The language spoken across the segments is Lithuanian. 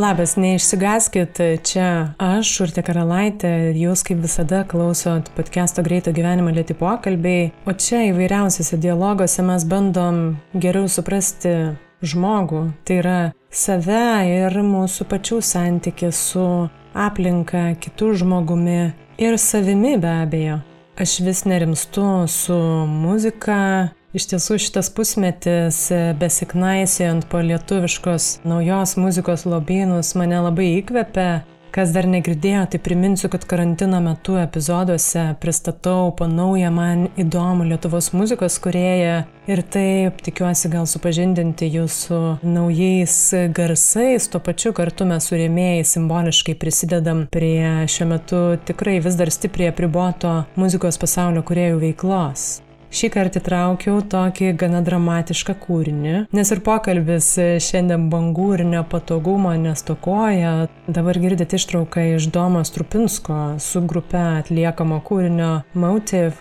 Labas, neišsigaskit, čia aš, Urte Karalaitė, jūs kaip visada klausot podcast'o Greito gyvenimo lėti pokalbiai, o čia įvairiausiose dialoguose mes bandom geriau suprasti žmogų, tai yra save ir mūsų pačių santyki su aplinka, kitų žmogumi ir savimi be abejo. Aš vis nerimstu su muzika. Iš tiesų šitas pusmetis besiknaisėjant po lietuviškos naujos muzikos lobynus mane labai įkvepia Kas dar negirdėjo, tai priminsiu, kad karantino metu epizoduose pristatau po naują man įdomų Lietuvos muzikos kurėją ir taip tikiuosi gal supažindinti jūs su naujais garsais, tuo pačiu kartu mes su rėmėjai simboliškai prisidedam prie šiuo metu tikrai vis dar stipriai apriboto muzikos pasaulio kuriejų veiklos. Šį kartą įtraukiau tokį gana dramatišką kūrinį, nes ir pokalbis šiandien bangų ir nepatogumo nestokoja. Dabar girdite ištrauką iš Domo Strupinsko su grupe atliekamo kūrinio Motive.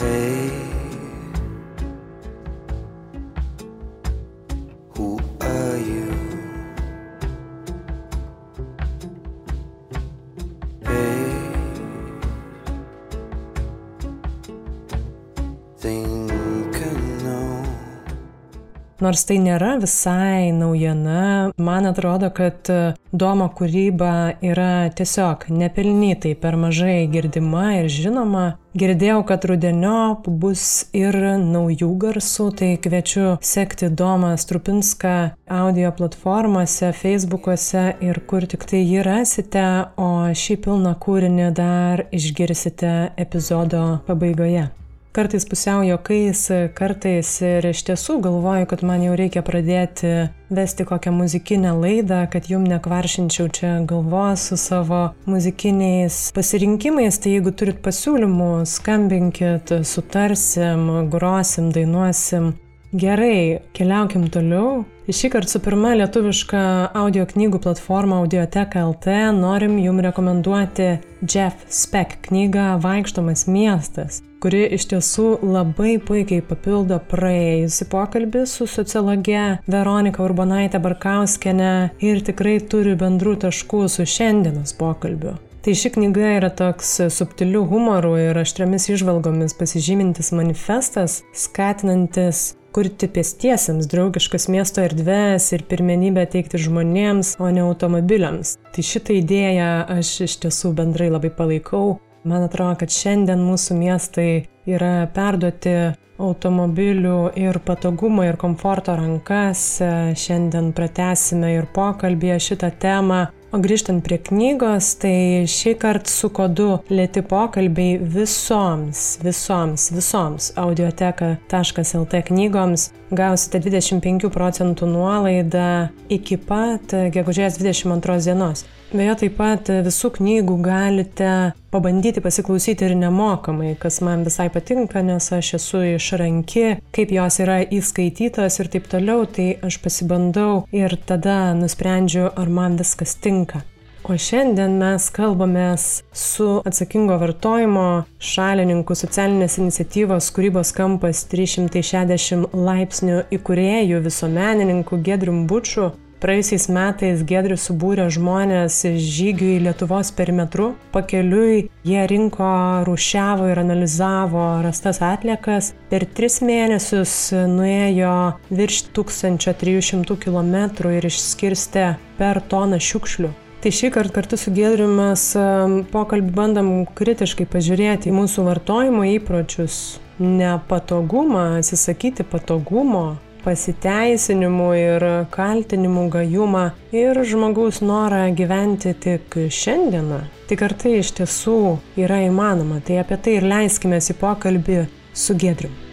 Hey. Nors tai nėra visai naujiena, man atrodo, kad e, Domo kūryba yra tiesiog nepelnytai per mažai girdima ir žinoma. Girdėjau, kad rudeniop bus ir naujų garsų, tai kviečiu sekti Domą Strupinską audio platformose, Facebookuose ir kur tik tai jį rasite, o šį pilną kūrinį dar išgirsite epizodo pabaigoje. Kartais pusiau jokais, kartais ir iš tiesų galvoju, kad man jau reikia pradėti vesti kokią muzikinę laidą, kad jum nekvaršinčiau čia galvos su savo muzikiniais pasirinkimais. Tai jeigu turit pasiūlymų, skambinkit, sutarsim, grosim, dainuosim. Gerai, keliaukim toliau. Šį kartą su pirma lietuviška audio knygų platforma Audioteka LT norim jums rekomenduoti Jeff Speck knygą Vaikštomas miestas kuri iš tiesų labai puikiai papildo praėjusi pokalbį su sociologe Veronika Urbonaitė Barkauskienė ir tikrai turi bendrų taškų su šiandienos pokalbiu. Tai ši knyga yra toks subtiliu humoru ir aštriamis išvalgomis pasižymintis manifestas, skatinantis kurti pėstiesiems draugiškas miesto erdves ir pirmenybę teikti žmonėms, o ne automobiliams. Tai šitą idėją aš iš tiesų bendrai labai palaikau Man atrodo, kad šiandien mūsų miestai yra perduoti automobilių ir patogumo ir komforto rankas. Šiandien pratesime ir pokalbėje šitą temą. O grįžtant prie knygos, tai šį kartą su kodu lėti pokalbiai visoms, visoms, visoms audioteka.lt knygoms gausite 25 procentų nuolaidą iki pat gegužės 22 dienos. Beje, taip pat visų knygų galite pabandyti pasiklausyti ir nemokamai, kas man visai patinka, nes aš esu išranki, kaip jos yra įskaitytos ir taip toliau, tai aš pasibandau ir tada nusprendžiu, ar man viskas tinka. O šiandien mes kalbamės su atsakingo vartojimo šalininku socialinės iniciatyvos kūrybos kampas 360 laipsnių įkūrėjų visuomenininku Gedrium Bučiu Praėjusiais metais Gedrius subūrė žmonės žygiui Lietuvos perimetru. Pakeliui jie rinko, rušiavo ir analizavo rastas atliekas. Per tris mėnesius nuėjo virš 1300 km ir išskirstė per toną šiukšlių. Tai šį kartą kartu su Gedriu mes um, pokalbį bandom kritiškai pažiūrėti į mūsų vartojimo įpročius, nepatogumą, atsisakyti patogumo, pasiteisinimų ir kaltinimų gajumą ir žmogaus norą gyventi tik šiandieną. Tik ar tai iš tiesų yra įmanoma, tai apie tai ir leiskime į pokalbį su Gedriu.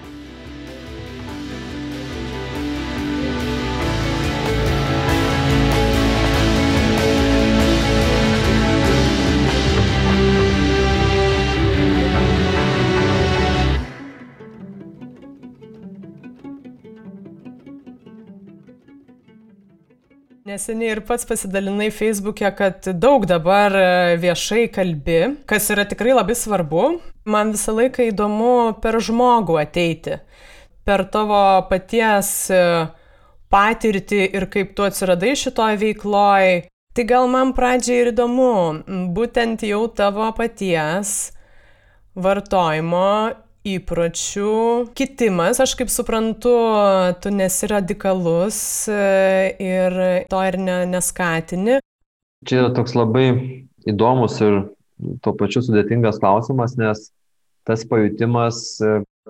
Neseniai ir pats pasidalinai Facebook'e, kad daug dabar e, viešai kalbi, kas yra tikrai labai svarbu. Man visą laiką įdomu per žmogų ateiti, per tavo paties e, patirtį ir kaip tu atsiradai šitoj veikloj. Tai gal man pradžiai ir įdomu, būtent jau tavo paties vartojimo įpročių kitimas, aš kaip suprantu, tu nesi radikalus e, ir to ir ne, neskatini. Čia yra toks labai įdomus ir tuo pačiu sudėtingas klausimas, nes tas pajūtimas,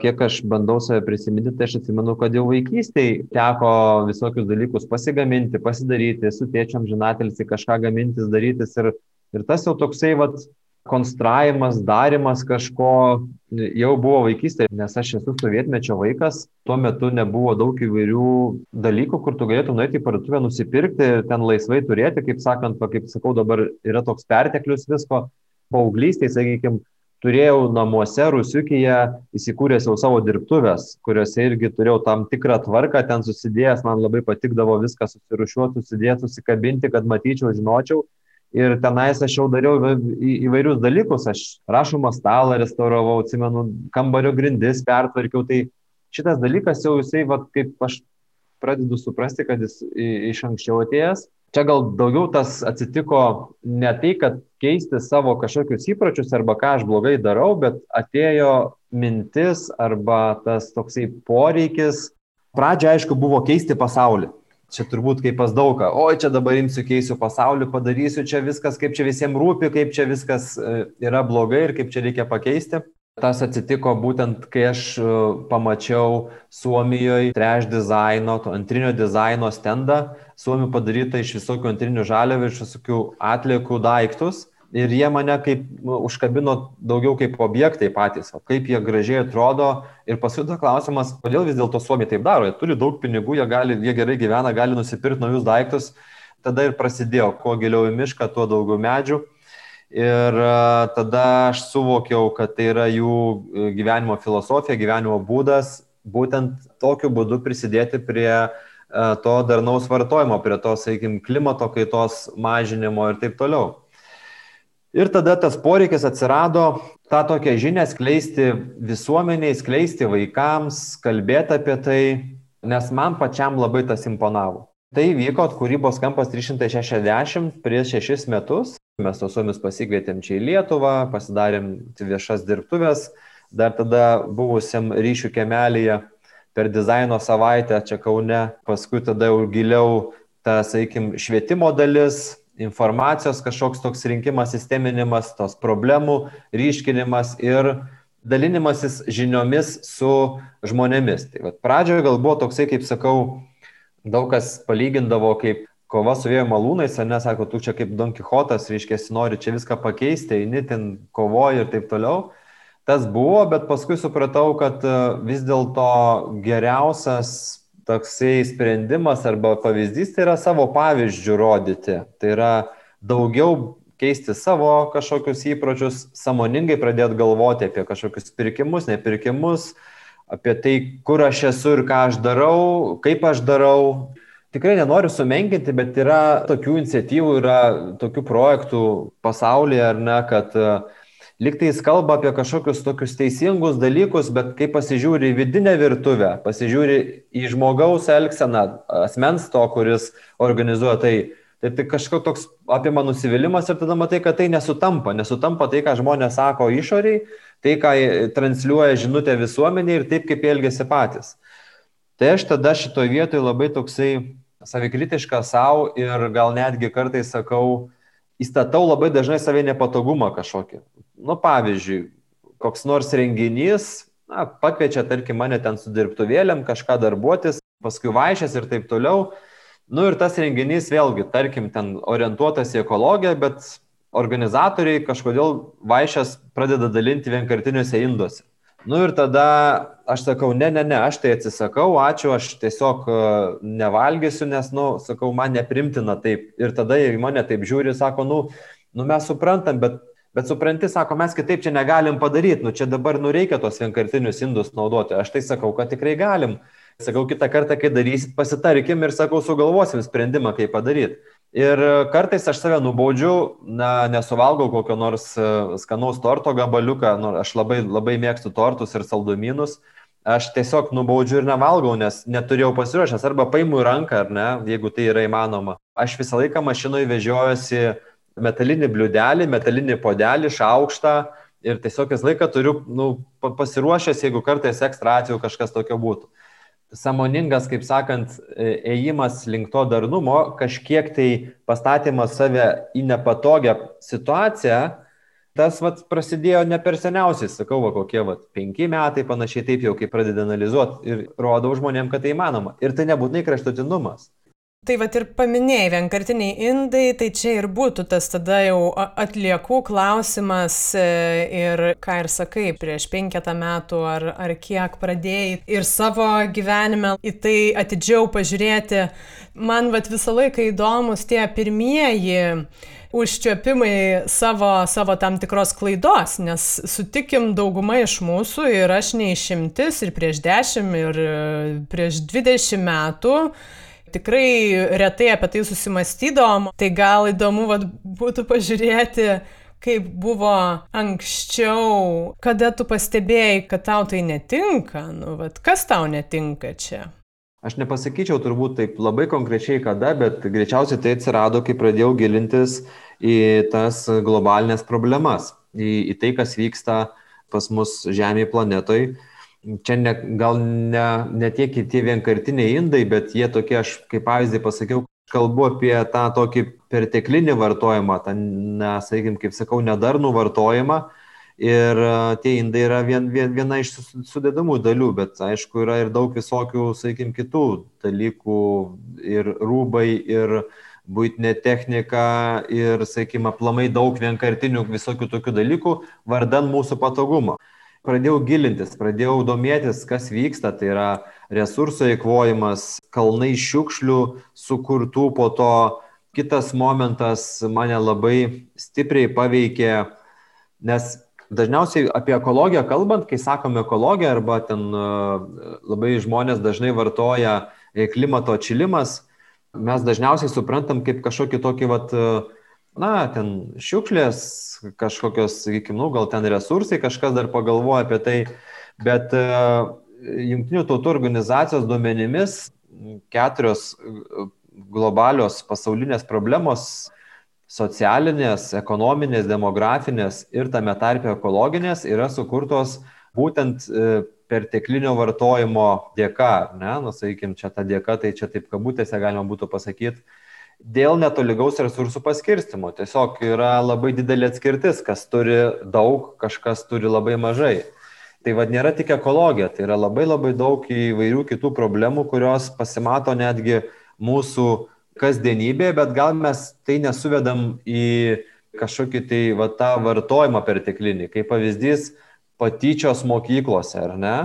kiek aš bandau save prisiminti, tai aš atsimenu, kad jau vaikystėje teko visokius dalykus pasigaminti, pasidaryti, su tėčiam žinatelsi kažką gamintis, darytis ir, ir tas jau toksai, vat, konstravimas, darimas kažko jau buvo vaikystėje, nes aš esu sovietmečio vaikas, tuo metu nebuvo daug įvairių dalykų, kur tu galėtum nueiti į parduotuvę, nusipirkti, ten laisvai turėti, kaip sakant, kaip sakau, dabar yra toks perteklius visko. Paauglystėje, sakykime, turėjau namuose Rusiukyje įsikūręs jau savo dirbtuvės, kuriuose irgi turėjau tam tikrą tvarką, ten susidėjęs, man labai patikdavo viską susirušiuoti, susidėti, susikabinti, kad matyčiau, žinočiau. Ir tenais aš jau dariau įvairius dalykus, aš rašomą stalą restauravau, atsimenu, kambario grindis pertvarkiau, tai šitas dalykas jau jisai, va, kaip aš pradedu suprasti, kad jis iš anksčiau atėjęs. Čia gal daugiau tas atsitiko ne tai, kad keisti savo kažkokius įpročius arba ką aš blogai darau, bet atėjo mintis arba tas toksai poreikis. Pradžia, aišku, buvo keisti pasaulį. Čia turbūt kaip pas daugą, oi čia dabar imsiu, keisiu pasaulį, padarysiu čia viskas, kaip čia visiems rūpi, kaip čia viskas e, yra blogai ir kaip čia reikia pakeisti. Tas atsitiko būtent, kai aš e, pamačiau Suomijoje trash dizaino, antrinio dizaino stendą, Suomijoje padarytą iš visokių antrinių žaliavų, iš visokių atliekų daiktus ir jie mane kaip nu, užkabino daugiau kaip objektai patys, o kaip jie gražiai atrodo. Ir paskui tada klausimas, kodėl vis dėlto Suomiai taip daro, jie turi daug pinigų, jie, gali, jie gerai gyvena, gali nusipirkti naujus daiktus. Tada ir prasidėjo, kuo giliau į mišką, tuo daugiau medžių. Ir tada aš suvokiau, kad tai yra jų e, gyvenimo filosofija, gyvenimo būdas, būtent tokiu būdu prisidėti prie to darnaus vartojimo, prie to, sakykime, klimato kaitos mažinimo ir taip toliau. Ir tada tas poreikis atsirado tą tokią žinią skleisti visuomeniai, skleisti vaikams, kalbėti apie tai, nes man pačiam labai tas imponavo. Tai vyko kūrybos kampas 360 prieš šešis metus. Mes tos suomius pasikvietėm čia į Lietuvą, pasidarėm viešas dirbtuvės, dar tada buvusiam ryšių kemelyje per dizaino savaitę čia Kaune, paskui tada jau giliau ta, sakykim, švietimo dalis, informacijos kažkoks toks rinkimas, sisteminimas, tos problemų ryškinimas ir dalinimasis žiniomis su žmonėmis. Tai vat, pradžioje gal buvo toksai, kaip sakau, daug kas palygindavo kaip kova su vėjo malūnais, ar ne, sako, tu čia kaip Don Quixotas, reiškia, nori čia viską pakeisti, eini ten kovoji ir taip toliau. Tas buvo, bet paskui supratau, kad e, vis dėlto geriausias toksai sprendimas arba pavyzdys tai yra savo pavyzdžių rodyti. Tai yra daugiau keisti savo kažkokius įpročius, samoningai pradėti galvoti apie kažkokius pirkimus, nepirkimus, apie tai, kur aš esu ir ką aš darau, kaip aš darau. Tikrai nenoriu sumenkinti, bet yra tokių iniciatyvų, yra tokių projektų pasaulyje, ar ne, kad uh, liktai jis kalba apie kažkokius tokius teisingus dalykus, bet kai pasižiūri į vidinę virtuvę, pasižiūri į žmogaus elgseną, asmens to, kuris organizuoja tai, tai, tai kažkoks toks apima nusivylimas ir tada matai, kad tai nesutampa, nesutampa tai, ką žmonės sako išoriai, tai, ką transliuoja žinutė visuomenė ir taip, kaip elgesi patys. Tai aš tada šitoje vietoje labai toksai savikritiškas savo ir gal netgi kartais sakau, įstatau labai dažnai savai nepatogumą kažkokį nu, pavyzdžiui, koks nors renginys, na, pakviečia, tarkim, mane ten su dirbtuvėlėm kažką darbuotis, paskui vaišės ir taip toliau. Nu ir tas renginys vėlgi, tarkim, ten orientuotas į ekologiją, bet organizatoriai kažkodėl vaišės pradeda dalinti vienkartiniuose induose. Nu ir tada aš sakau, ne, ne, ne, aš tai atsisakau, ačiū, aš tiesiog e, nevalgysiu, nes, nu, sakau, man neprimtina taip. Ir tada į mane taip žiūri, sako, nu, nu mes suprantam, bet Bet supranti, sako, mes kitaip čia negalim padaryti, nu čia dabar nu reikia tos vienkartinius indus naudoti. Aš tai sakau, kad tikrai galim. Sakau, kitą kartą, kai darysit, pasitarkim ir sakau, sugalvosim sprendimą, kaip padaryti. Ir kartais aš save nubaudžiu, na, nesuvalgau kokio nors e, skanaus torto gabaliuką, nu, aš labai, labai mėgstu tortus ir saldumynus. aš tiesiog nubaudžiu ir nevalgau, nes neturėjau pasiruošęs, arba paimu į ranką, ar ne, jeigu tai yra įmanoma. Aš visą laiką mašinoje vežiojuosi metalinį bliudelį, metalinį podelį, šaukštą ir tiesiog visą laiką turiu nu, pasiruošęs, jeigu kartais ekstra atveju kažkas tokio būtų. Samoningas, kaip sakant, e, ėjimas link to darnumo, kažkiek tai pastatymas save į nepatogią situaciją, tas vat, prasidėjo ne per seniausiai, sakau, va, kokie vat, penki metai panašiai taip jau, kai pradeda analizuoti ir rodau žmonėm, kad tai įmanoma. Ir tai nebūtinai kraštutinumas. Tai va ir paminėjai vienkartiniai indai, tai čia ir būtų tas tada jau atliekų klausimas e, ir ką ir sakai, prieš penketą metų ar, ar kiek pradėjai ir savo gyvenime į tai atidžiau pažiūrėti. Man va visą laiką įdomus tie pirmieji užčiopimai savo, savo tam tikros klaidos, nes sutikim dauguma iš mūsų ir aš neišimtis ir prieš 10 ir e, prieš 20 metų tikrai retai apie tai susimastydom, tai gal įdomu vat, būtų pažiūrėti, kaip buvo anksčiau, kada tu pastebėjai, kad tau tai netinka, nu, vat, kas tau netinka čia? Aš nepasakyčiau turbūt taip labai konkrečiai kada, bet greičiausiai tai atsirado, kai pradėjau gilintis į tas globalinės problemas, į, į tai, kas vyksta pas mus Žemėje planetoje. Čia ne, gal ne, ne tiek tie vienkartiniai indai, bet jie tokie, aš kaip pavyzdį pasakiau, kalbu apie tą tokį perteklinį vartojimą, tą, na, sakykime, kaip sakau, nedarnų vartojimą, Ir tie indai yra vien, vien, viena iš sudėdamų dalių, bet aišku, yra ir daug visokių, sakykime, kitų dalykų, ir rūbai, ir būtinė technika, ir, sakykime, aplamai daug vienkartinių visokių tokių dalykų, vardan mūsų patogumo. Pradėjau gilintis, pradėjau domėtis, kas vyksta, tai yra resursų eikvojimas, kalnai šiukšlių sukurtų po to. Kitas momentas mane labai stipriai paveikė, nes Dažniausiai apie ekologiją kalbant, kai sakome ekologiją arba ten e, labai žmonės dažnai vartoja e, klimato atšilimas, mes dažniausiai suprantam kaip kažkokį tokį, vat, e, na, ten šiukšlės, kažkokios, sakykime, nu, gal ten resursai, kažkas dar pagalvoja apie tai, bet Junktinių tautų organizacijos duomenimis keturios globalios pasaulinės problemos socialinės, ekonominės, demografinės ir tame tarpe ekologinės yra sukurtos būtent e, perteklinio vartojimo dėka, ne, nu, sakykime, čia ta dėka, tai čia taip kabutėse galima būtų pasakyti, dėl netolygaus resursų paskirstimo. Tiesiog yra labai didelė atskirtis, kas turi daug, kažkas turi labai mažai. Tai vad nėra tik ekologija, tai yra labai labai daug įvairių kitų problemų, kurios pasimato netgi mūsų kasdienybė, bet gal mes tai nesuvedam į kažkokį tai va, tą vartojimą perteklinį, kaip pavyzdys patyčios mokyklose, ar ne?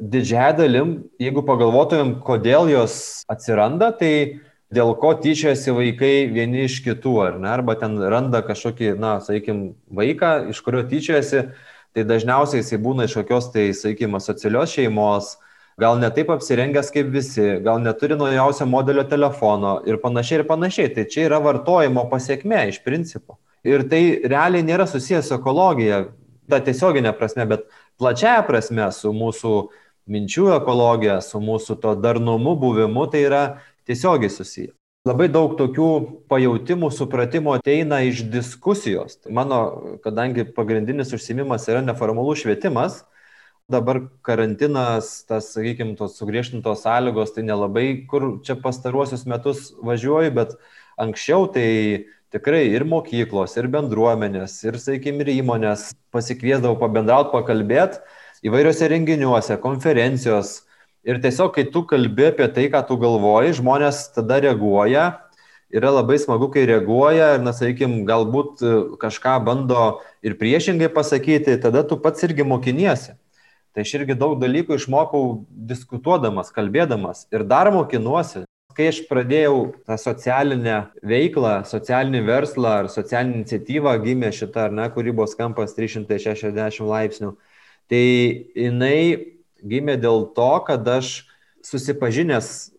Didžiąją dalim, jeigu pagalvotumėm, kodėl jos atsiranda, tai dėl ko tyčiasi vaikai vieni iš kitų, ar ne? Arba ten randa kažkokį, na, sakykime, vaiką, iš kurio tyčiasi, tai dažniausiai jisai būna iš kokios tai, sakykime, socialios šeimos, gal ne taip apsirengęs kaip visi, gal neturi naujausio modelio telefono ir panašiai ir panašiai. Tai čia yra vartojimo pasiekme iš principo. Ir tai realiai nėra susijęs su ekologija, ta tiesioginė prasme, bet plačiaja prasme su mūsų minčių ekologija, su mūsų to darnumu buvimu, tai yra tiesiogiai susiję. Labai daug tokių pajūtimų, supratimo ateina iš diskusijos. Tai mano, kadangi pagrindinis užsimimas yra neformalus švietimas, dabar karantinas, tas, sakykime, tos sugriežtintos sąlygos, tai nelabai kur čia pastaruosius metus važiuoju, bet anksčiau tai tikrai ir mokyklos, ir bendruomenės, ir, sakykime, ir įmonės pasikviesdavau pabendrauti, pakalbėti įvairiuose renginiuose, konferencijos. Ir tiesiog, kai tu kalbi apie tai, ką tu galvoji, žmonės tada reaguoja. Yra labai smagu, kai reaguoja ir, na, sakykime, galbūt kažką bando ir priešingai pasakyti, tada tu pats irgi mokiniesi. Tai aš irgi daug dalykų išmokau diskutuodamas, kalbėdamas ir dar mokinuosi. Kai aš pradėjau tą socialinę veiklą, socialinį verslą ar socialinį iniciatyvą, gimė šita ar ne kūrybos kampas 360 laipsnių, tai jinai gimė dėl to, kad aš susipažinęs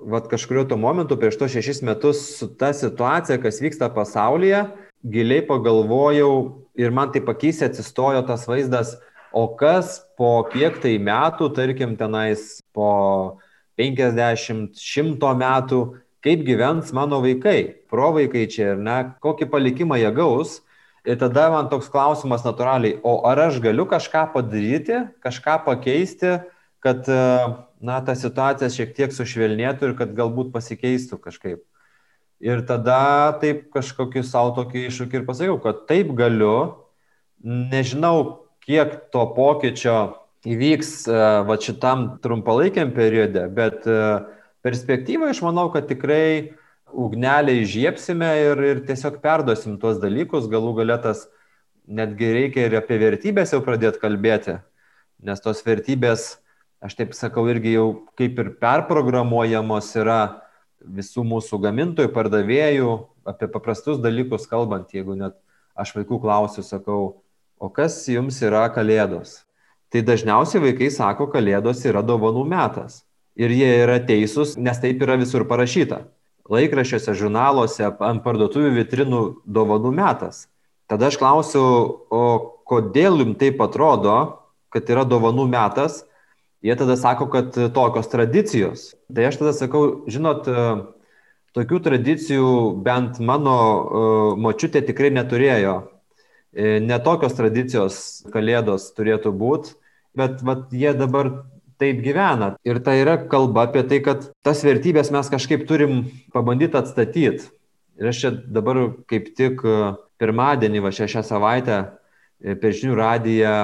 vat kažkurio tuo momentu prieš to šešis metus su ta situacija, kas vyksta pasaulyje, giliai pagalvojau ir man tai pakeisė, atsistojo tas vaizdas, o kas po kiek tai metų, tarkim, tenais po 50, 100 metų, kaip gyvens mano vaikai, provaikai čia ir ne, kokį palikimą jie gaus. Ir tada man toks klausimas natūraliai, o ar aš galiu kažką padaryti, kažką pakeisti, kad na, ta situacija šiek tiek sušvelnėtų ir kad galbūt pasikeistų kažkaip. Ir tada taip kažkokį savo tokį iššūkį ir pasakiau, kad taip galiu, nežinau, kiek to pokyčio įvyks e, va šitam trumpalaikiam periode, bet e, perspektyvą aš manau, kad tikrai ugnelę įžiepsime ir, ir tiesiog perduosim tuos dalykus, galų galėtas netgi reikia ir apie vertybės jau pradėti kalbėti, nes tos vertybės, aš taip sakau, irgi jau kaip ir perprogramuojamos yra visų mūsų gamintojų, pardavėjų, apie paprastus dalykus kalbant, jeigu net aš vaikų klausiu, sakau, o kas jums yra kalėdos? Tai dažniausiai vaikai sako, kalėdos yra dovanų metas. Ir jie yra teisūs, nes taip yra visur parašyta. Laikraščiuose, žurnaluose, ant parduotuvių vitrinų dovanų metas. Tada aš klausiu, o kodėl jums taip atrodo, kad yra dovanų metas, Jie tada sako, kad tokios tradicijos. Tai aš tada sakau, žinot, tokių tradicijų bent mano uh, močiutė tikrai neturėjo. E, Netokios tradicijos kalėdos turėtų būti, bet vat, jie dabar taip gyvena. Ir tai yra kalba apie tai, kad tas vertybės mes kažkaip turim pabandyti atstatyti. Ir aš čia dabar kaip tik pirmadienį, va šią, šią savaitę e, per žinių radiją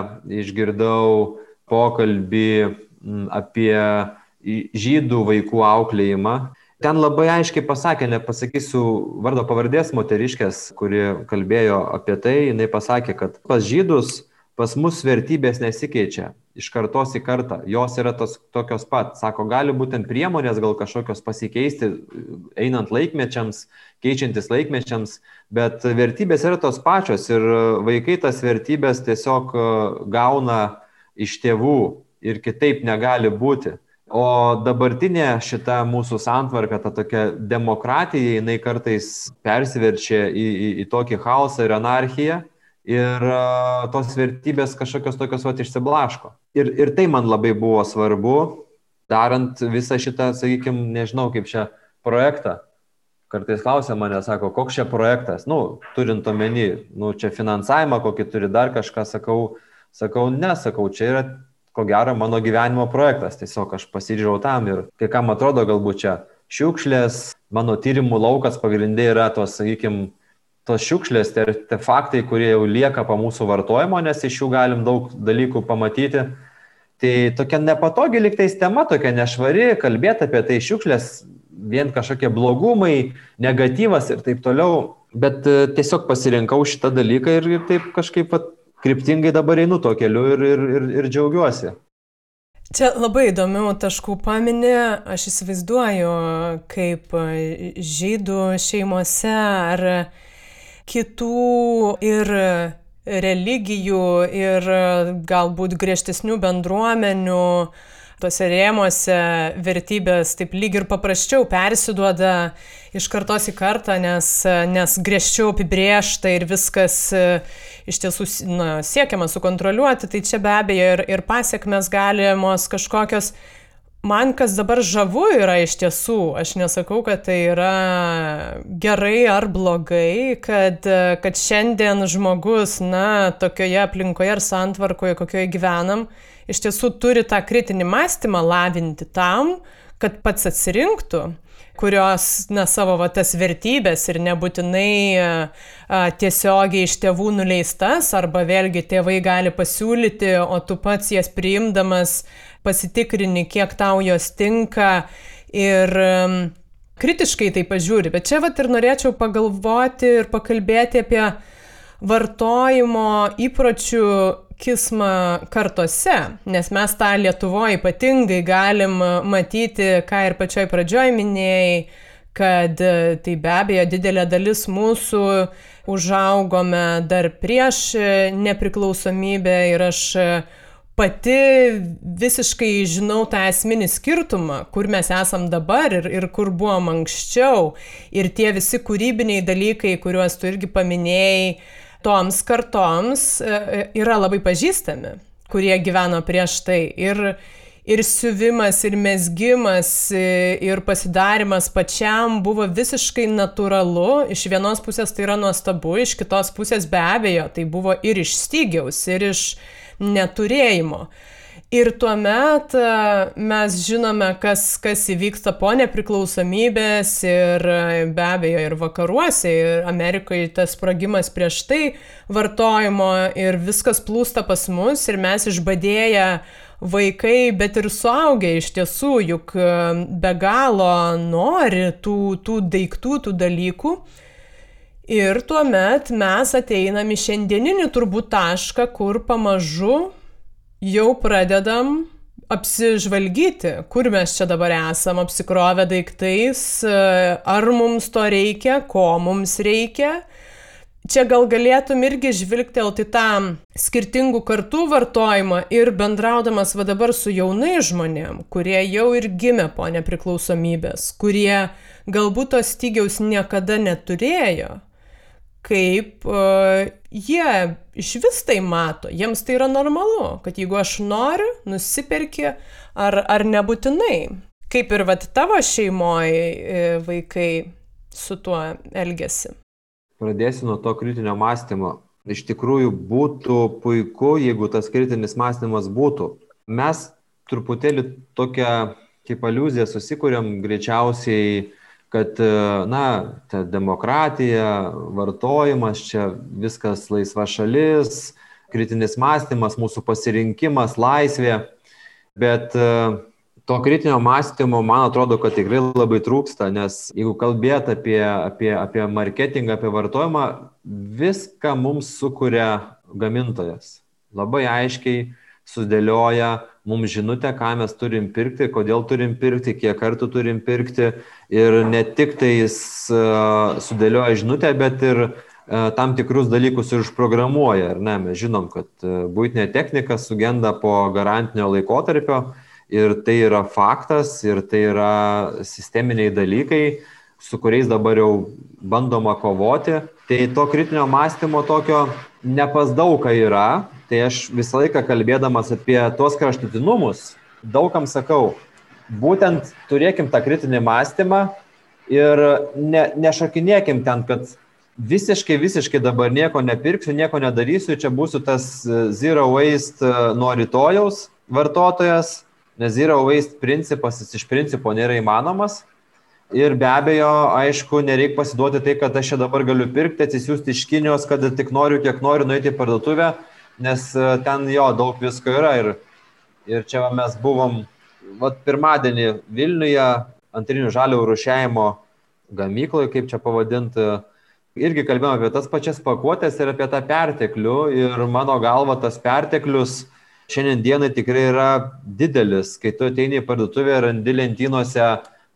išgirdau pokalbį apie žydų vaikų auklėjimą. Ten labai aiškiai pasakė, nepasakysiu vardo pavardės moteriškės, kuri kalbėjo apie tai, jinai pasakė, kad pas žydus pas mus vertybės nesikeičia iš kartos į kartą, jos yra tos, tokios pat. Sako, gali būtent priemonės gal kažkokios pasikeisti, einant laikmečiams, keičiantis laikmečiams, bet vertybės yra tos pačios ir vaikai tas vertybės tiesiog gauna iš tėvų ir kitaip negali būti. O dabartinė šita mūsų santvarka, ta tokia demokratija, jinai kartais persiverčia į, į, į tokį chaosą ir anarchiją ir tos vertybės kažkokios tokios vat išsiblaško. Ir, ir tai man labai buvo svarbu, darant visą šitą, sakykime, nežinau kaip čia projektą. Kartais klausia mane, sako, koks čia projektas, nu, turint omeny, nu, čia finansavimą, kokį turi dar kažką, sakau, sakau, nesakau, čia yra ko gero mano gyvenimo projektas. Tiesiog aš pasižiūrėjau tam ir kai kam atrodo galbūt čia šiukšlės, mano tyrimų laukas pagrindė yra tos, sakykime, tos šiukšlės, tie artefaktai, kurie jau lieka po mūsų vartojimo, nes iš jų galim daug dalykų pamatyti. Tai tokia nepatogi liktais tema, tokia nešvari, kalbėti apie tai šiukšlės, vien kažkokie blogumai, negatyvas ir taip toliau. Bet e, tiesiog pasirinkau šitą dalyką ir, taip kažkaip pat kryptingai dabar einu to keliu ir, ir, ir, ir džiaugiuosi. Čia labai įdomių taškų paminė, aš įsivaizduoju, kaip žydų šeimose ar kitų ir religijų ir galbūt griežtesnių bendruomenių tuose rėmuose vertybės taip lyg ir paprasčiau persiduoda iš kartos į kartą, nes, nes griežčiau apibriešta ir viskas e, iš tiesų na, siekiama sukontroliuoti, tai čia be abejo ir, ir pasiekmes galimos kažkokios. Man kas dabar žavu yra iš tiesų, aš nesakau, kad tai yra gerai ar blogai, kad, kad šiandien žmogus, na, tokioje aplinkoje ar santvarkoje, kokioje gyvenam, iš tiesų turi tą kritinį mąstymą lavinti tam, kad pats atsirinktų kurios, na, savo va, tas vertybės ir nebūtinai a, tiesiogiai iš tėvų nuleistas, arba vėlgi tėvai gali pasiūlyti, o tu pats jas priimdamas pasitikrini, kiek tau jos tinka ir um, kritiškai tai pažiūri. Bet čia vat ir norėčiau pagalvoti ir pakalbėti apie vartojimo įpročių kismą kartose, nes mes tą Lietuvoje ypatingai galim matyti, ką ir pačioj pradžioj minėjai, kad tai be abejo didelė dalis mūsų užaugome dar prieš nepriklausomybę ir aš pati visiškai žinau tą esminį skirtumą, kur mes esam dabar ir, ir kur buvom anksčiau. Ir tie visi kūrybiniai dalykai, kuriuos tu irgi paminėjai, toms kartoms e, e, yra labai pažįstami. kurie gyveno prieš tai. Ir, ir siuvimas, ir mesgimas, ir pasidarimas pačiam buvo visiškai natūralu. Iš vienos pusės tai yra nuostabu, iš kitos pusės be abejo tai buvo ir iš stygiaus, ir iš neturėjimo. Ir tuomet e, mes žinome, kas, kas įvyksta po nepriklausomybės ir e, be abejo ir vakaruose, ir Amerikoje tas sprogimas prieš tai vartojimo ir viskas plūsta pas mus ir mes išbadėję vaikai, bet ir suaugę iš tiesų, juk e, be galo nori tų, tų daiktų, tų dalykų. Ir tuomet mes ateinam į šiandieninį turbūt tašką, kur pamažu jau pradedam apsižvalgyti, kur mes čia dabar esam, apsikrovę daiktais, ar mums to reikia, ko mums reikia. Čia gal galėtum irgi žvilgtelti tą skirtingų kartų vartojimą ir bendraudamas va dabar su jaunai žmonėm, kurie jau ir gimė po nepriklausomybės, kurie galbūt tos stygiaus niekada neturėjo, kaip uh, jie iš vis tai mato, jiems tai yra normalu, kad jeigu aš noriu, nusiperki ar, ar nebūtinai. Kaip ir vat tavo šeimoje vaikai su tuo elgesi. Pradėsiu nuo to kritinio mąstymo. Iš tikrųjų būtų puiku, jeigu tas kritinis mąstymas būtų. Mes truputėlį tokią kaip aliuziją susikūrėm greičiausiai kad, e, na, ta demokratija, vartojimas, čia viskas laisva šalis, kritinis mąstymas, mūsų pasirinkimas, laisvė, bet e, to kritinio mąstymo, man atrodo, kad tikrai labai trūksta, nes jeigu kalbėt apie, apie, apie marketingą, apie vartojimą, viską mums sukuria gamintojas. Labai aiškiai sudėlioja mums žinutę, ką mes turim pirkti, kodėl turim pirkti, kiek kartų turim pirkti. Ir ne tik tai jis sudėlioja žinutę, bet ir tam tikrus dalykus ir užprogramuoja. Ar ne? Mes žinom, kad būtinė technika sugenda po garantinio laikotarpio ir tai yra faktas ir tai yra sisteminiai dalykai, su kuriais dabar jau bandoma kovoti. Tai to kritinio mąstymo tokio ne pas daugą yra, tai aš visą laiką kalbėdamas apie tuos kraštutinumus, daugam sakau, būtent turėkim tą kritinį mąstymą ir ne, nešakinėkim ten, kad visiškai, visiškai dabar nieko nepirksiu, nieko nedarysiu, čia būsiu tas zero waste nuo rytojaus vartotojas, nes zero waste principas jis iš principo nėra įmanomas. Ir be abejo, aišku, nereikia pasiduoti tai, kad aš čia dabar galiu pirkti, atsisiųsti iš Kinijos, kad tik noriu, kiek noriu nueiti į parduotuvę nes e, ten jo daug visko yra ir, ir čia mes buvom vat, pirmadienį Vilniuje antrinių žalių rušiajimo gamykloje, kaip čia pavadinti, irgi kalbėjome apie tas pačias pakuotės ir apie tą perteklių ir mano galva tas perteklius šiandien dienai tikrai yra didelis, kai tu ateini į parduotuvę ir randi lentynose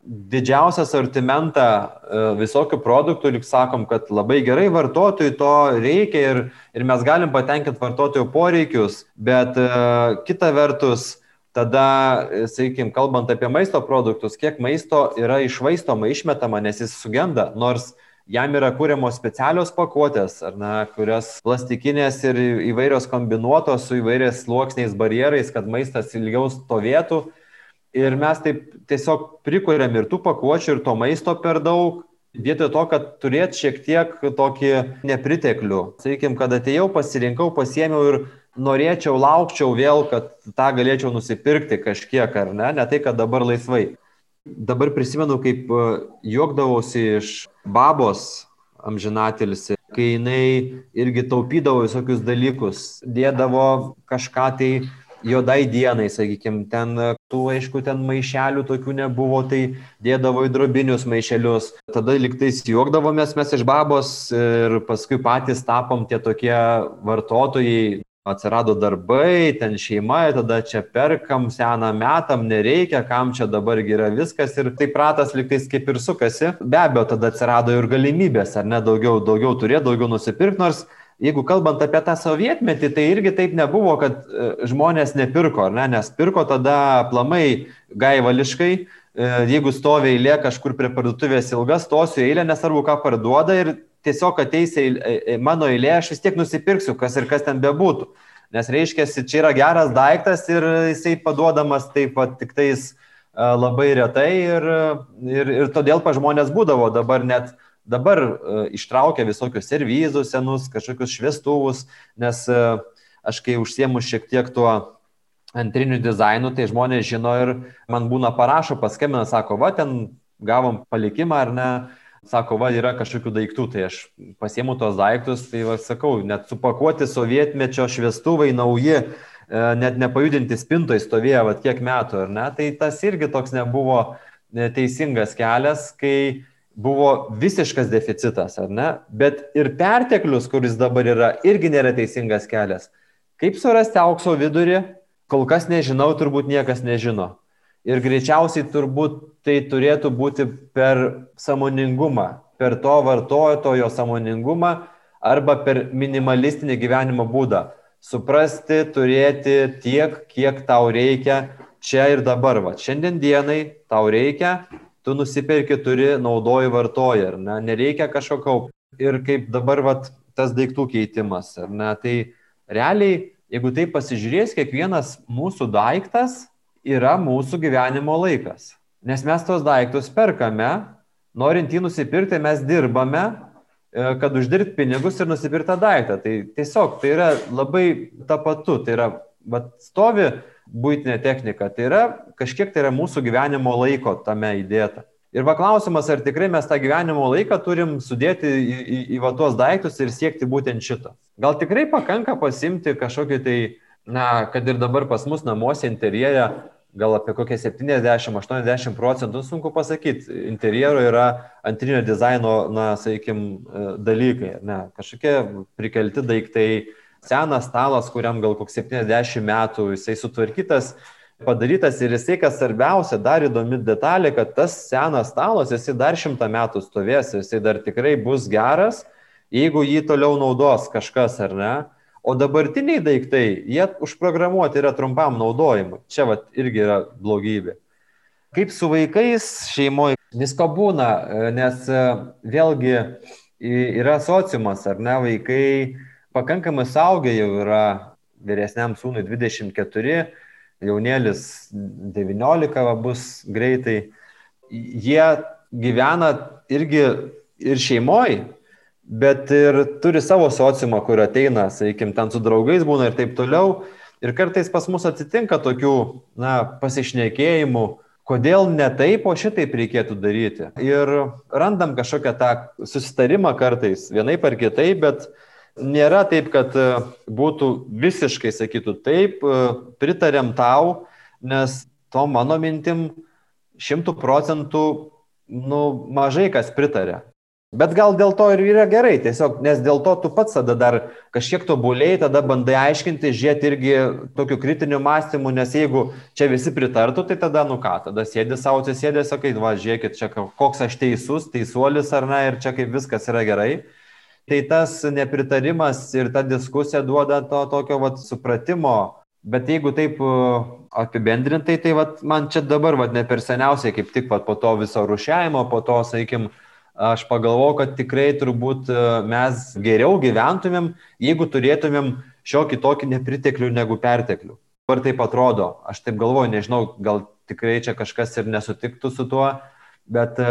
didžiausią asortimentą e, visokių produktų, lik sakom, kad labai gerai vartotojui to reikia ir, ir mes galim patenkinti vartotojų poreikius, bet uh, kita vertus, tada, e, sakykime, kalbant apie maisto produktus, kiek maisto yra išvaistoma, išmetama, nes jis sugenda, nors jam yra kūriamos specialios pakuotės, ar ne, kurios plastikinės ir įvairios kombinuotos su įvairiais sluoksniais barjerais, kad maistas ilgiau stovėtų Ir mes taip tiesiog prikuriam ir tų pakuočių, ir to maisto per daug, vietoj to, kad turėt šiek tiek tokį nepriteklių. Sakykime, kad atėjau, pasirinkau, pasiemiau ir norėčiau, laukčiau vėl, kad tą galėčiau nusipirkti kažkiek, ar ne, ne tai, kad dabar laisvai. Dabar prisimenu, kaip e, juokdavausi iš babos amžinatilsi, kai jinai irgi taupydavo visokius dalykus, dėdavo kažką tai juodai dienai, sakykime, ten tų, aišku, ten maišelių tokių nebuvo, tai dėdavo į drobinius maišelius. Tada liktais juokdavomės mes iš babos ir paskui patys tapom tie tokie vartotojai. Atsirado darbai, ten šeima, tada čia perkam, seną metam, nereikia, kam čia dabar yra viskas ir taip ratas liktais kaip ir sukasi. Be abejo, tada atsirado ir galimybės, ar ne, daugiau, daugiau turėti, daugiau nusipirkti, nors jeigu kalbant apie tą sovietmetį, tai irgi taip nebuvo, kad e, žmonės nepirko, ne? nes pirko tada plamai gaivališkai, e, jeigu stovi eilė kažkur prie parduotuvės ilga, stosiu eilę, nesvarbu, ką parduoda ir tiesiog ateis eilė, mano eilė, aš vis tiek nusipirksiu, kas ir kas ten bebūtų. Nes reiškia, čia yra geras daiktas ir jisai paduodamas taip pat tik tais labai retai ir, ir, ir todėl pa žmonės būdavo dabar net dabar ištraukia visokius servizus senus, kažkokius šviestuvus, nes aš kai užsiemu šiek tiek tuo antriniu dizainu, tai žmonės žino ir man būna parašo, paskambina, sako, va, ten gavom palikimą ar ne, sako, va, yra kažkokių daiktų, tai aš pasiemu tos daiktus, tai va, sakau, net supakuoti sovietmečio šviestuvai nauji, e, net nepajudinti spintoje stovėjo, va, kiek metų, ar ne, tai tas irgi toks nebuvo e, teisingas kelias, kai buvo visiškas deficitas, ar ne, bet ir perteklius, kuris dabar yra, irgi nėra teisingas kelias. Kaip surasti aukso vidurį, kol kas nežinau, turbūt niekas nežino. Ir greičiausiai turbūt tai turėtų būti per samoningumą, per to vartotojo samoningumą arba per minimalistinį gyvenimo būdą. Suprasti, turėti tiek, kiek tau reikia čia ir dabar. Va. Šiandien dienai tau reikia, tu nusipirki, turi, naudoji, vartoji, ar ne? Nereikia kažkokio. Ir kaip dabar va, tas daiktų keitimas, ar ne? Tai realiai, jeigu tai pasižiūrės, kiekvienas mūsų daiktas yra mūsų gyvenimo laikas. Nes mes tos daiktus perkame, norint jį nusipirkti, mes dirbame, e, kad uždirbti pinigus ir nusipirkti tą daiktą. Tai tiesiog tai yra labai tapatu, tai yra, bet stovi būtinė technika, tai yra kažkiek tai yra mūsų gyvenimo laiko tame įdėta. Ir va klausimas, ar tikrai mes tą gyvenimo laiką turim sudėti į, į, į va tuos daiktus ir siekti būtent šito. Gal tikrai pakanka pasimti kažkokį tai na, kad ir dabar pas mus namuose interjerė, gal apie kokie 70-80 procentų, sunku pasakyti, interjero yra antrinio dizaino, na, sakykime, dalykai, ne, kažkokie prikelti daiktai, senas stalas, kuriam gal koks 70 metų, jisai sutvarkytas, padarytas ir jisai, kas svarbiausia, dar įdomi detalė, kad tas senas stalas, jisai dar šimtą metų stovės, jisai dar tikrai bus geras, jeigu jį toliau naudos kažkas ar ne. O dabartiniai daiktai, jie užprogramuoti yra trumpam naudojimui. Čia vat irgi yra blogybė. Kaip su vaikais šeimoje, visko būna, nes e, vėlgi yra sociumas, ar ne, vaikai pakankamai saugia jau yra vyresniam sūnui 24, jaunėlis 19 va, bus greitai. Jie gyvena irgi ir šeimoje, bet ir turi savo sociumą, kur ateina, sakykime, ten su draugais būna ir taip toliau. Ir kartais pas mus atsitinka tokių, na, pasišnekėjimų, kodėl ne taip, o šitaip reikėtų daryti. Ir randam kažkokią tą susitarimą kartais, vienaip ar kitaip, bet nėra taip, kad e, būtų visiškai sakytų taip, e, pritarėm tau, nes to mano mintim šimtų procentų nu, mažai kas pritarė. Bet gal dėl to ir yra gerai, tiesiog, nes dėl to tu pats tada dar kažkiek tobulėjai, tada bandai aiškinti, žiūrėti irgi tokiu kritiniu mąstymu, nes jeigu čia visi pritartų, tai tada nu ką, tada sėdi savo atsisėdė, sakai, va, žiūrėkit, čia koks aš teisus, teisuolis ar ne, ir čia kaip viskas yra gerai. Tai tas nepritarimas ir ta diskusija duoda to tokio vat, supratimo. Bet jeigu taip uh, apibendrintai, tai vat, man čia dabar vat, ne per seniausiai, kaip tik vat, po to viso rušiavimo, po to, sakykim, aš pagalvojau, kad tikrai turbūt e, mes geriau gyventumėm, jeigu turėtumėm šiokį tokį nepriteklių negu perteklių. Ar taip atrodo? Aš taip galvoju, nežinau, gal tikrai čia kažkas ir nesutiktų su tuo, bet e,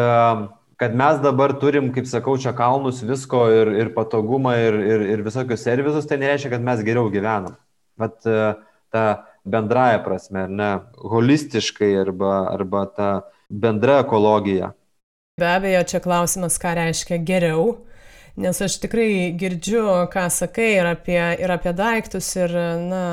kad mes dabar turim, kaip sakau, čia kalnus visko ir, ir patogumą ir, ir, ir visokius servisus, tai nereiškia, kad mes geriau gyvenam. Bet e, ta bendraja prasme, ne, holistiškai arba, arba ta bendra ekologija. Be abejo, čia klausimas, ką reiškia geriau, nes aš tikrai girdžiu, ką sakai ir apie, ir apie daiktus ir, na,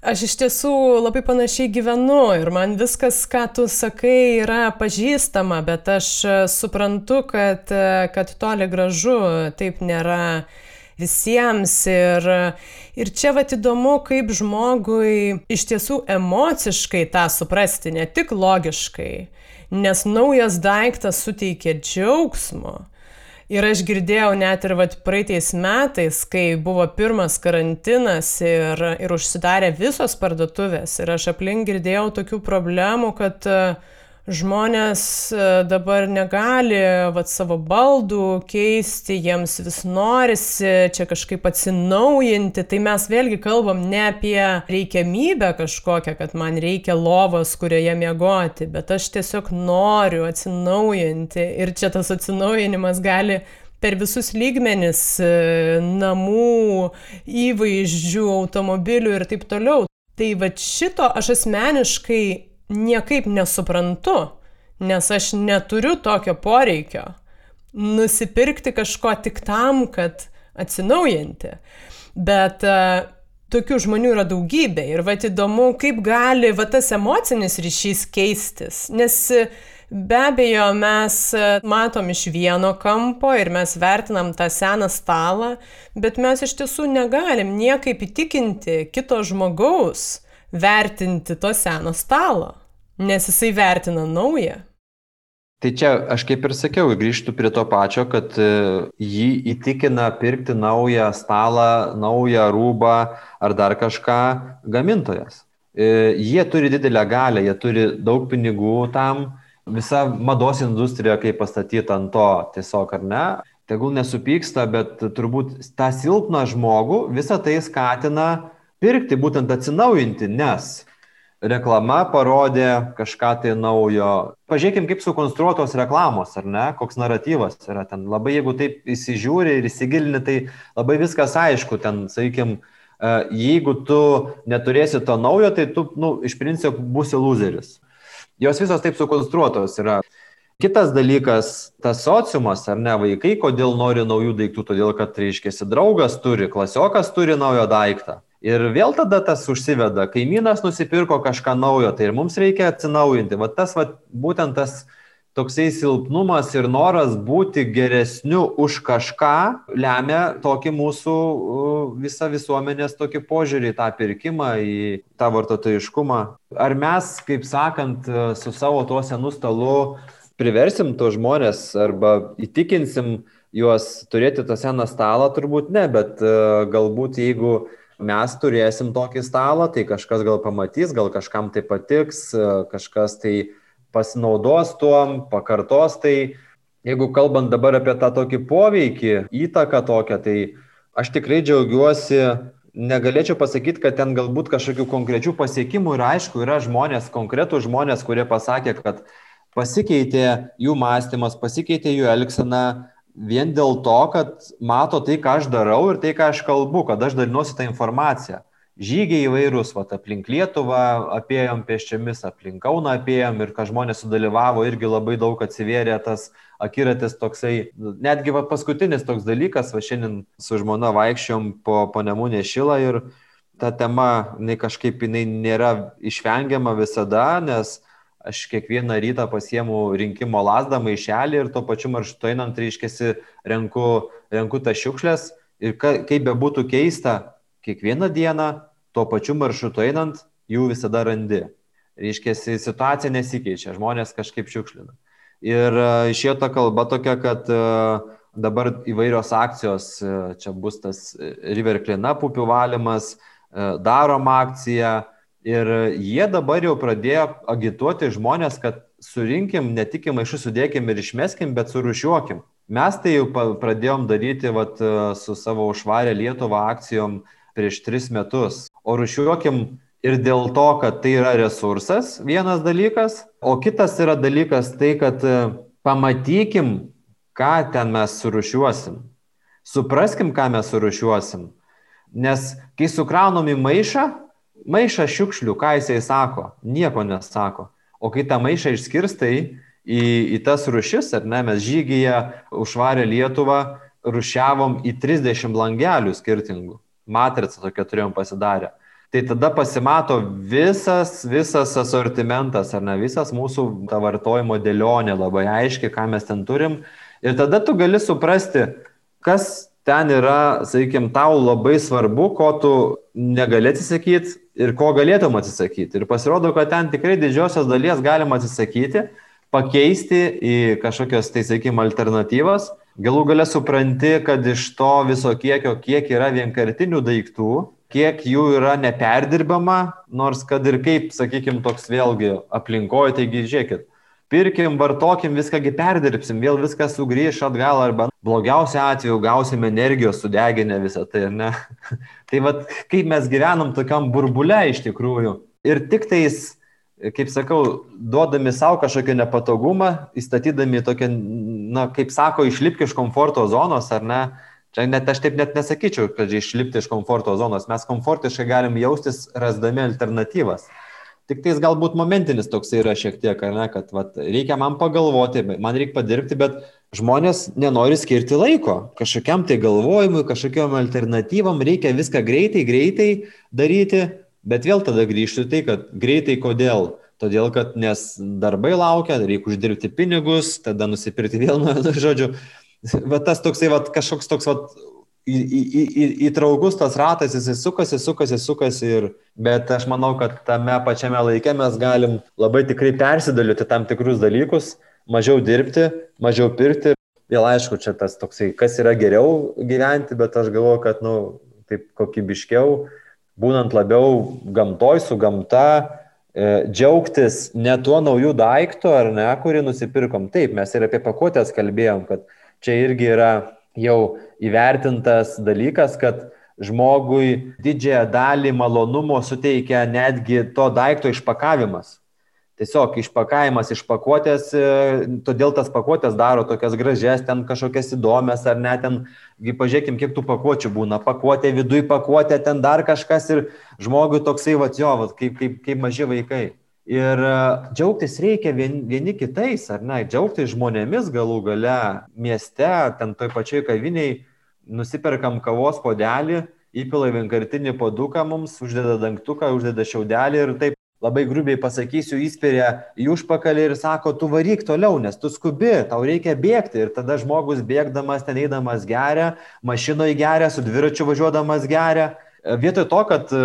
aš iš tiesų labai panašiai gyvenu ir man viskas, ką tu sakai, yra pažįstama, bet aš suprantu, kad, kad toli gražu taip nėra visiems. Ir, ir čia va įdomu, kaip žmogui iš tiesų emociškai tą suprasti, ne tik logiškai nes naujas daiktas suteikia džiaugsmo. Ir aš girdėjau net ir vat, praeitais metais, kai buvo pirmas karantinas ir, ir užsidarė visos parduotuvės. Ir aš aplink girdėjau tokių problemų, kad uh, žmonės e, dabar negali vat, savo baldų keisti, jiems vis norisi čia kažkaip atsinaujinti, tai mes vėlgi kalbam ne apie reikiamybę kažkokią, kad man reikia lovos, kurioje miegoti, bet aš tiesiog noriu atsinaujinti ir čia tas atsinaujinimas gali per visus lygmenis e, namų, įvaizdžių, automobilių ir taip toliau. Tai va šito aš asmeniškai niekaip nesuprantu, nes aš neturiu tokio poreikio nusipirkti kažko tik tam, kad atsinaujinti. Bet uh, tokių žmonių yra daugybė ir va įdomu, kaip gali va tas emocinis ryšys keistis. Nes be abejo mes matom iš vieno kampo ir mes vertinam tą seną stalą, bet mes iš tiesų negalim niekaip įtikinti kito žmogaus vertinti to seno stalo, nes jisai vertina naują. Tai čia aš kaip ir sakiau, grįžtų prie to pačio, kad e, jį įtikina pirkti naują stalą, naują rūbą ar dar kažką gamintojas. E, jie turi didelę galę, jie turi daug pinigų tam, visa mados industrija kaip pastatyta ant to tiesiog ar ne. Tegul nesupyksta, bet turbūt tą silpną žmogų visą tai skatina pirkti, būtent atsinaujinti, nes reklama parodė kažką tai naujo. Pažiūrėkim, kaip sukonstruotos reklamos, ar ne, koks naratyvas yra ten. Labai jeigu taip įsižiūri ir įsigilini, tai labai viskas aišku, ten, sakykim, e, jeigu tu neturėsi to naujo, tai tu, nu, iš principo būsi loseris. Jos visos taip sukonstruotos yra. Kitas dalykas, tas sociumas, ar ne, vaikai, kodėl nori naujų daiktų, todėl kad, reiškia, draugas turi, klasiokas turi naujo daiktą. Ir vėl tada tas užsiveda, kaimynas nusipirko kažką naujo, tai ir mums reikia atsinaujinti. Va tas, va, būtent tas toksai silpnumas ir noras būti geresniu už kažką lemia tokį mūsų visą visuomenės tokį požiūrį į tą pirkimą, į tą vartotojiškumą. Ar mes, kaip sakant, su savo tuo senu stalu priversim to žmonės arba įtikinsim juos turėti tą seną stalą, turbūt ne, bet galbūt jeigu mes turėsim tokį stalą, tai kažkas gal pamatys, gal kažkam tai patiks, kažkas tai pasinaudos tuom, pakartos tai. Jeigu kalbant dabar apie tą tokį poveikį, įtaką tokią, tai aš tikrai džiaugiuosi, negalėčiau pasakyti, kad ten galbūt kažkokių konkrečių pasiekimų ir aišku, yra žmonės, konkretų žmonės, kurie pasakė, kad pasikeitė jų mąstymas, pasikeitė jų elgsena, vien dėl to, kad mato tai, ką aš darau ir tai, ką aš kalbu, kad aš dalinuosi tą informaciją. Žygiai įvairūs, va, aplink Lietuvą apėjom pėsčiomis, aplink Kauną apėjom ir ką žmonės sudalyvavo, irgi labai daug atsivėrė tas akiratis toksai, netgi va, paskutinis toks dalykas, va šiandien su žmona vaikščiom po, Nemunė šilą ir ta tema, jinai kažkaip jinai nėra išvengiama visada, nes aš kiekvieną rytą pasiemu rinkimo lasdą, maišelį ir tuo pačiu maršrutu einant, reiškiasi, renku, renku tas šiukšlės ir ka, kaip be būtų keista, kiekvieną dieną tuo pačiu maršrutu einant jų visada randi. Reiškiasi, situacija nesikeičia, žmonės kažkaip šiukšlina. Ir e, išėjo ta kalba tokia, kad e, dabar įvairios akcijos, e, čia bus tas River Cleanup upių valymas, darom akciją, Ir jie dabar jau pradėjo agituoti žmonės, kad surinkim, ne tik į maišus sudėkim ir išmeskim, bet surušiuokim. Mes tai jau pradėjom daryti vat, su savo užvarę Lietuvą akcijom prieš tris metus. O rušiuokim ir dėl to, kad tai yra resursas, vienas dalykas, o kitas yra dalykas tai, kad e, pamatykim, ką ten mes surušiuosim. Supraskim, ką mes surušiuosim. Nes kai sukraunam į maišą, maišą šiukšlių, ką jisai sako, nieko nesako. O kai tą maišą išskirstai į, į tas rušis, ar ne, mes žygyje užvarę Lietuvą rušiavom į 30 langelių skirtingų. Matricą tokia turėjom pasidarę. Tai tada pasimato visas, visas asortimentas, ar ne, visas mūsų ta vartojimo dėlionė labai aiškiai, ką mes ten turim. Ir tada tu gali suprasti, kas ten yra, sakykime, tau labai svarbu, ko tu negali atsisakyti ir ko galėtum atsisakyti. Ir pasirodo, kad ten tikrai didžiosios dalies galima atsisakyti, pakeisti į kažkokias, tai sakykime, alternatyvas. Galų gale supranti, kad iš to viso kiekio, kiek yra vienkartinių daiktų, kiek jų yra neperdirbama, nors kad ir kaip, sakykime, toks vėlgi aplinkoje, taigi žiūrėkit, pirkim, vartokim, viską perdirbsim, vėl viskas sugrįš atgal arba blogiausiu atveju gausim energijos sudeginę visą tai, ar ne? tai vad, kaip mes gyvenam tokiam burbule iš tikrųjų. Ir tik tais, kaip sakau, duodami savo kažkokią nepatogumą, įstatydami tokią, na, kaip sako, išlipti iš komforto zonos, ar ne? Čia net aš taip net nesakyčiau, kad išlipti iš komforto zonos. Mes komfortiškai galim jaustis, rasdami alternatyvas. Tik tais galbūt momentinis toks yra šiek tiek, ne, kad vat, reikia man pagalvoti, man reikia padirbti, bet žmonės nenori skirti laiko kažkokiam tai galvojimui, kažkokiam alternatyvam, reikia viską greitai, greitai daryti, bet vėl tada grįžti tai, kad greitai kodėl? Todėl, kad nes darbai laukia, reikia uždirbti pinigus, tada nusipirkti vėl, nu, žodžiu, va tas toksai, va kažkoks toks, va į, į, į, įtraukus tas ratas, jisai sukasi, sukasi, sukasi. Ir, bet aš manau, kad tame pačiame laike mes galim labai tikrai persidaliuoti tam tikrus dalykus, mažiau dirbti, mažiau pirkti. Vėl aišku, čia tas toksai, kas yra geriau gyventi, bet aš galvoju, kad, na, nu, taip kokybiškiau, būnant labiau gamtoj, su gamta, e, džiaugtis ne tuo naujų daiktų, ar ne, kurį nusipirkom. Taip, mes ir apie pakuotės kalbėjom, kad čia irgi yra jau įvertintas dalykas, kad žmogui didžiąją dalį malonumo suteikia netgi to daikto išpakavimas. Tiesiog išpakavimas iš pakuotės, e, todėl tas pakuotės daro tokias gražias, ten kažkokias įdomias, ar net ten, pažiūrėkim, kiek tų pakuočių būna. Pakuotė, viduje pakuotė, ten dar kažkas ir žmogui toksai, va, jo, va, kaip, kaip, kaip maži vaikai. Ir e, džiaugtis reikia vieni, vieni kitais, ar ne, džiaugtis žmonėmis galų gale mieste, ten toj pačioj kaviniai, nusiperkam kavos podelį, įpila vienkartinį paduką mums, uždeda dangtuką, uždeda šiaudelį ir taip labai grubiai pasakysiu, įspiria į užpakalį ir sako, tu varyk toliau, nes tu skubi, tau reikia bėgti. Ir tada žmogus bėgdamas, ten eidamas geria, mašinoje geria, su dviračiu važiuodamas geria. Vietoj to, kad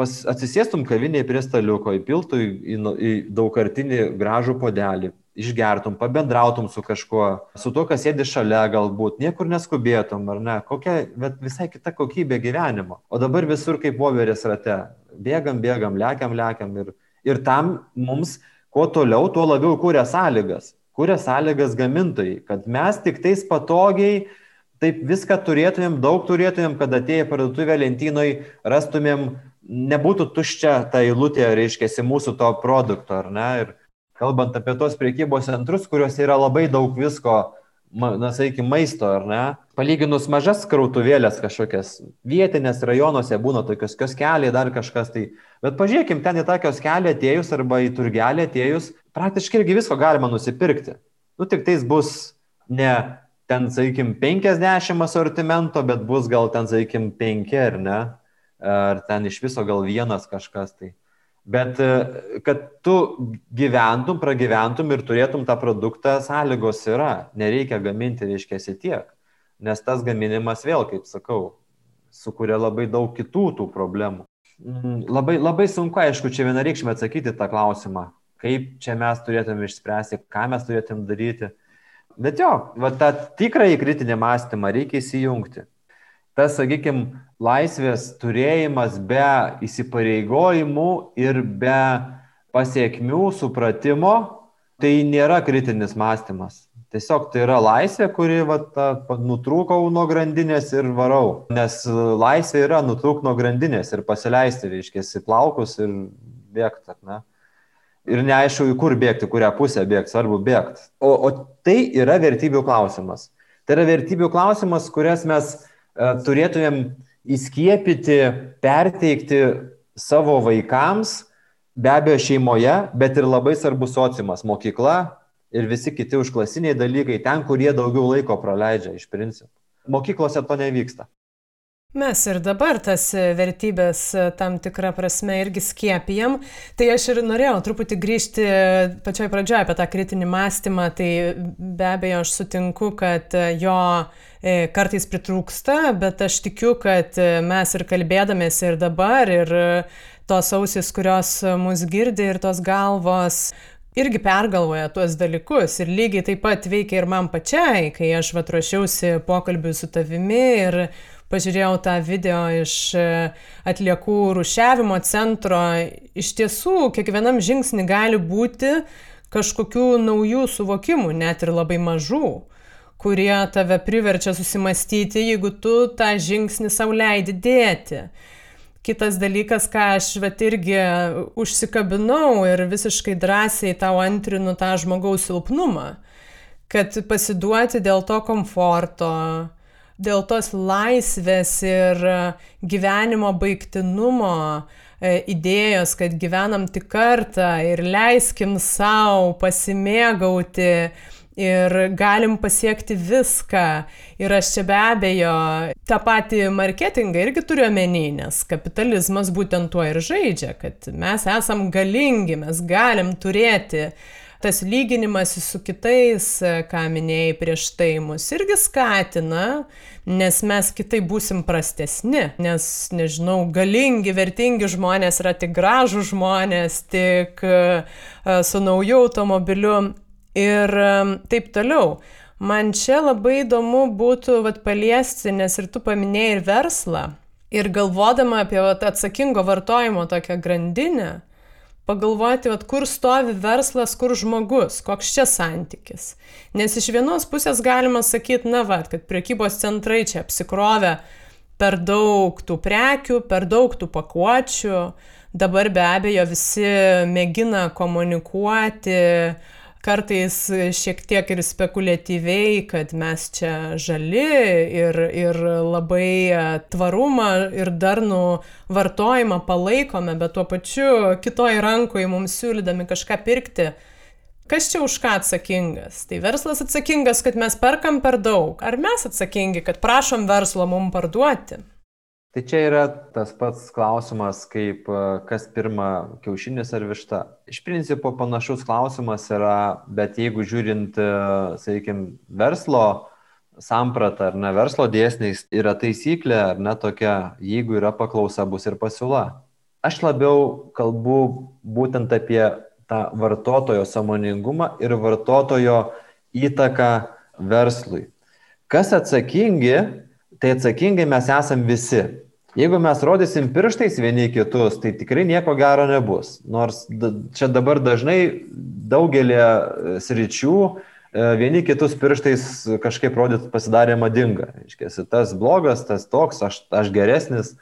pas, atsisėstum kaviniai prie staliuko, įpiltų į, į, nu, į daugkartinį gražų podelį, išgertum, pabendrautum su kažkuo, su tuo, kas sėdi šalia galbūt, niekur neskubėtum, ar ne, kokia, bet visai kita kokybė gyvenimo. O dabar visur kaip voverės rate, bėgam, bėgam, lekiam, lekiam ir, ir tam mums kuo toliau, tuo labiau kūrė sąlygas. Kūrė sąlygas gamintojai, kad mes tik tais patogiai taip viską turėtumėm, daug turėtumėm, kad atėję parduotuvę lentynoj rastumėm nebūtų tuščia ta eilutė, reiškia, mūsų to produkto, ar ne? Ir kalbant apie tos priekybos centrus, kuriuose yra labai daug visko, na, sakykime, maisto, ar ne? Palyginus mažas krautuvėlės kažkokias, vietinės rajonuose būna tokios kioskeliai, dar kažkas tai. Bet pažiūrėkim, ten į tą kioskelį atėjus arba į turgelį atėjus, praktiškai irgi visko galima nusipirkti. Nu, tik tais bus ne ten, sakykime, 50 asortimento, bet bus gal ten, sakykime, 5 ar ne? Ar ten iš viso gal vienas kažkas tai. Bet e, kad tu gyventum, pragyventum ir turėtum tą produktą, sąlygos yra. Nereikia gaminti, reiškia, tiek. Nes tas gaminimas vėl, kaip sakau, sukuria labai daug kitų tų problemų. Mm, labai, labai sunku, aišku, čia vienareikšmė atsakyti tą klausimą, kaip čia mes turėtume išspręsti, ką mes turėtume daryti. Bet jo, va tą tikrąjį kritinį mąstymą reikia įsijungti tas, sakykime, laisvės turėjimas be įsipareigojimų ir be pasiekmių supratimo, tai nėra kritinis mąstymas. Tiesiog tai yra laisvė, kuri va, ta, nutrūkau nuo grandinės ir varau. Nes laisvė yra nutrūkti nuo grandinės ir pasileisti, reiškia, plaukus ir bėgti, ne? Ir neaišku, į kur bėgti, kurią pusę bėgti, svarbu bėgti. O, o tai yra vertybių klausimas. Tai yra vertybių klausimas, kurias mes turėtumėm įskiepyti, perteikti savo vaikams, be abejo šeimoje, bet ir labai svarbus sociumas, mokykla ir visi kiti užklasiniai dalykai, ten, kur jie daugiau laiko praleidžia iš principo. Mokyklose to nevyksta. Mes ir dabar tas vertybės tam tikrą prasme irgi skiepijam. Tai aš ir norėjau truputį grįžti pačioj pradžioje apie tą kritinį mąstymą. Tai be abejo aš sutinku, kad jo e, kartais pritrūksta, bet aš tikiu, kad mes ir kalbėdamės ir dabar, ir tos ausis, kurios mus girdi, ir tos galvos irgi pergalvoja tuos dalykus ir lygiai taip pat veikia ir man pačiai, kai aš va ruošiausi pokalbiui su tavimi ir pažiūrėjau tą video iš e, atliekų rušiavimo centro. Iš tiesų, kiekvienam žingsnį gali būti kažkokių naujų suvokimų, net ir labai mažų, kurie tave priverčia susimastyti, jeigu tu tą žingsnį sauliaidi dėti. Kitas dalykas, ką aš vat irgi užsikabinau ir visiškai drąsiai tau antrinu tą žmogaus silpnumą, kad pasiduoti dėl to komforto, dėl tos laisvės ir gyvenimo baigtinumo e, idėjos, kad gyvenam tik kartą ir leiskim savo pasimėgauti ir galim pasiekti viską. Ir aš čia be abejo tą patį marketingą irgi turiu omeny, nes kapitalizmas būtent tuo ir žaidžia, kad mes esam galingi, mes galim turėti tas lyginimas su kitais, ką minėjai prieš tai, mus irgi skatina, nes mes kitai būsim prastesni, nes, nežinau, galingi, vertingi žmonės yra tik gražų žmonės, tik su nauju automobiliu ir taip toliau. Man čia labai įdomu būtų vat, paliesti, nes ir tu paminėjai ir verslą. Ir galvodama apie vat, atsakingo vartojimo tokią grandinę, pagalvoti, vat, kur stovi verslas, kur žmogus, koks čia santykis. Nes iš vienos pusės galima sakyti, na, va, kad priekybos centrai čia apsikrovė per daug tų prekių, per daug tų pakuočių. Dabar be abejo visi mėgina komunikuoti, kartais šiek tiek ir spekuliatyviai, kad mes čia žali ir, ir labai e, tvarumą ir darnų vartojimą palaikome, bet tuo pačiu kitoj rankoje mums siūlydami kažką pirkti. Kas čia už ką atsakingas? Tai verslas atsakingas, kad mes perkam per daug. Ar mes atsakingi, kad prašom verslo mum parduoti? Tai čia yra tas pats klausimas, kaip e, kas pirma kiaušinis ar višta. Iš principo panašus klausimas yra, bet jeigu žiūrint, e, sakykime, verslo sampratą ar ne verslo dėsniais, yra taisyklė ar ne tokia, jeigu yra paklausa, bus ir pasiūla. Aš labiau kalbu būtent apie tą vartotojo samoningumą ir vartotojo įtaką verslui. Kas atsakingi tai atsakingai mes esam visi. Jeigu mes rodysim pirštais vieni kitus, tai tikrai nieko gero nebus. Nors čia dabar dažnai daugelį e, sričių e, vieni kitus pirštais kažkaip rodyt pasidarė madinga. Iškėsi, tas blogas, tas toks, aš, aš geresnis.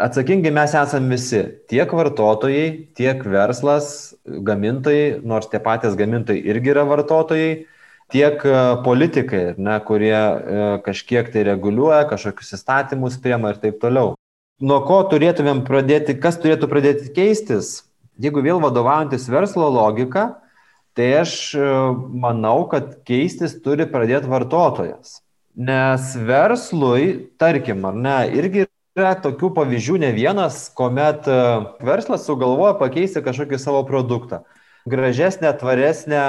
Atsakingi mes esame visi, tiek vartotojai, tiek verslas, gamintojai, nors tie patys gamintojai irgi yra vartotojai tiek e, politikai, ne, kurie e, kažkiek tai reguliuoja, kažkokius įstatymus priema ir taip toliau. Nuo ko turėtumėm pradėti, kas turėtų pradėti keistis? Jeigu vėl vadovaujantis verslo logika, tai aš e, manau, kad keistis turi pradėti vartotojas. Nes verslui, tarkim, ar ne, irgi yra tokių pavyzdžių ne vienas, kuomet verslas sugalvoja pakeisti kažkokį savo produktą. Gražesnę, tvaresnę,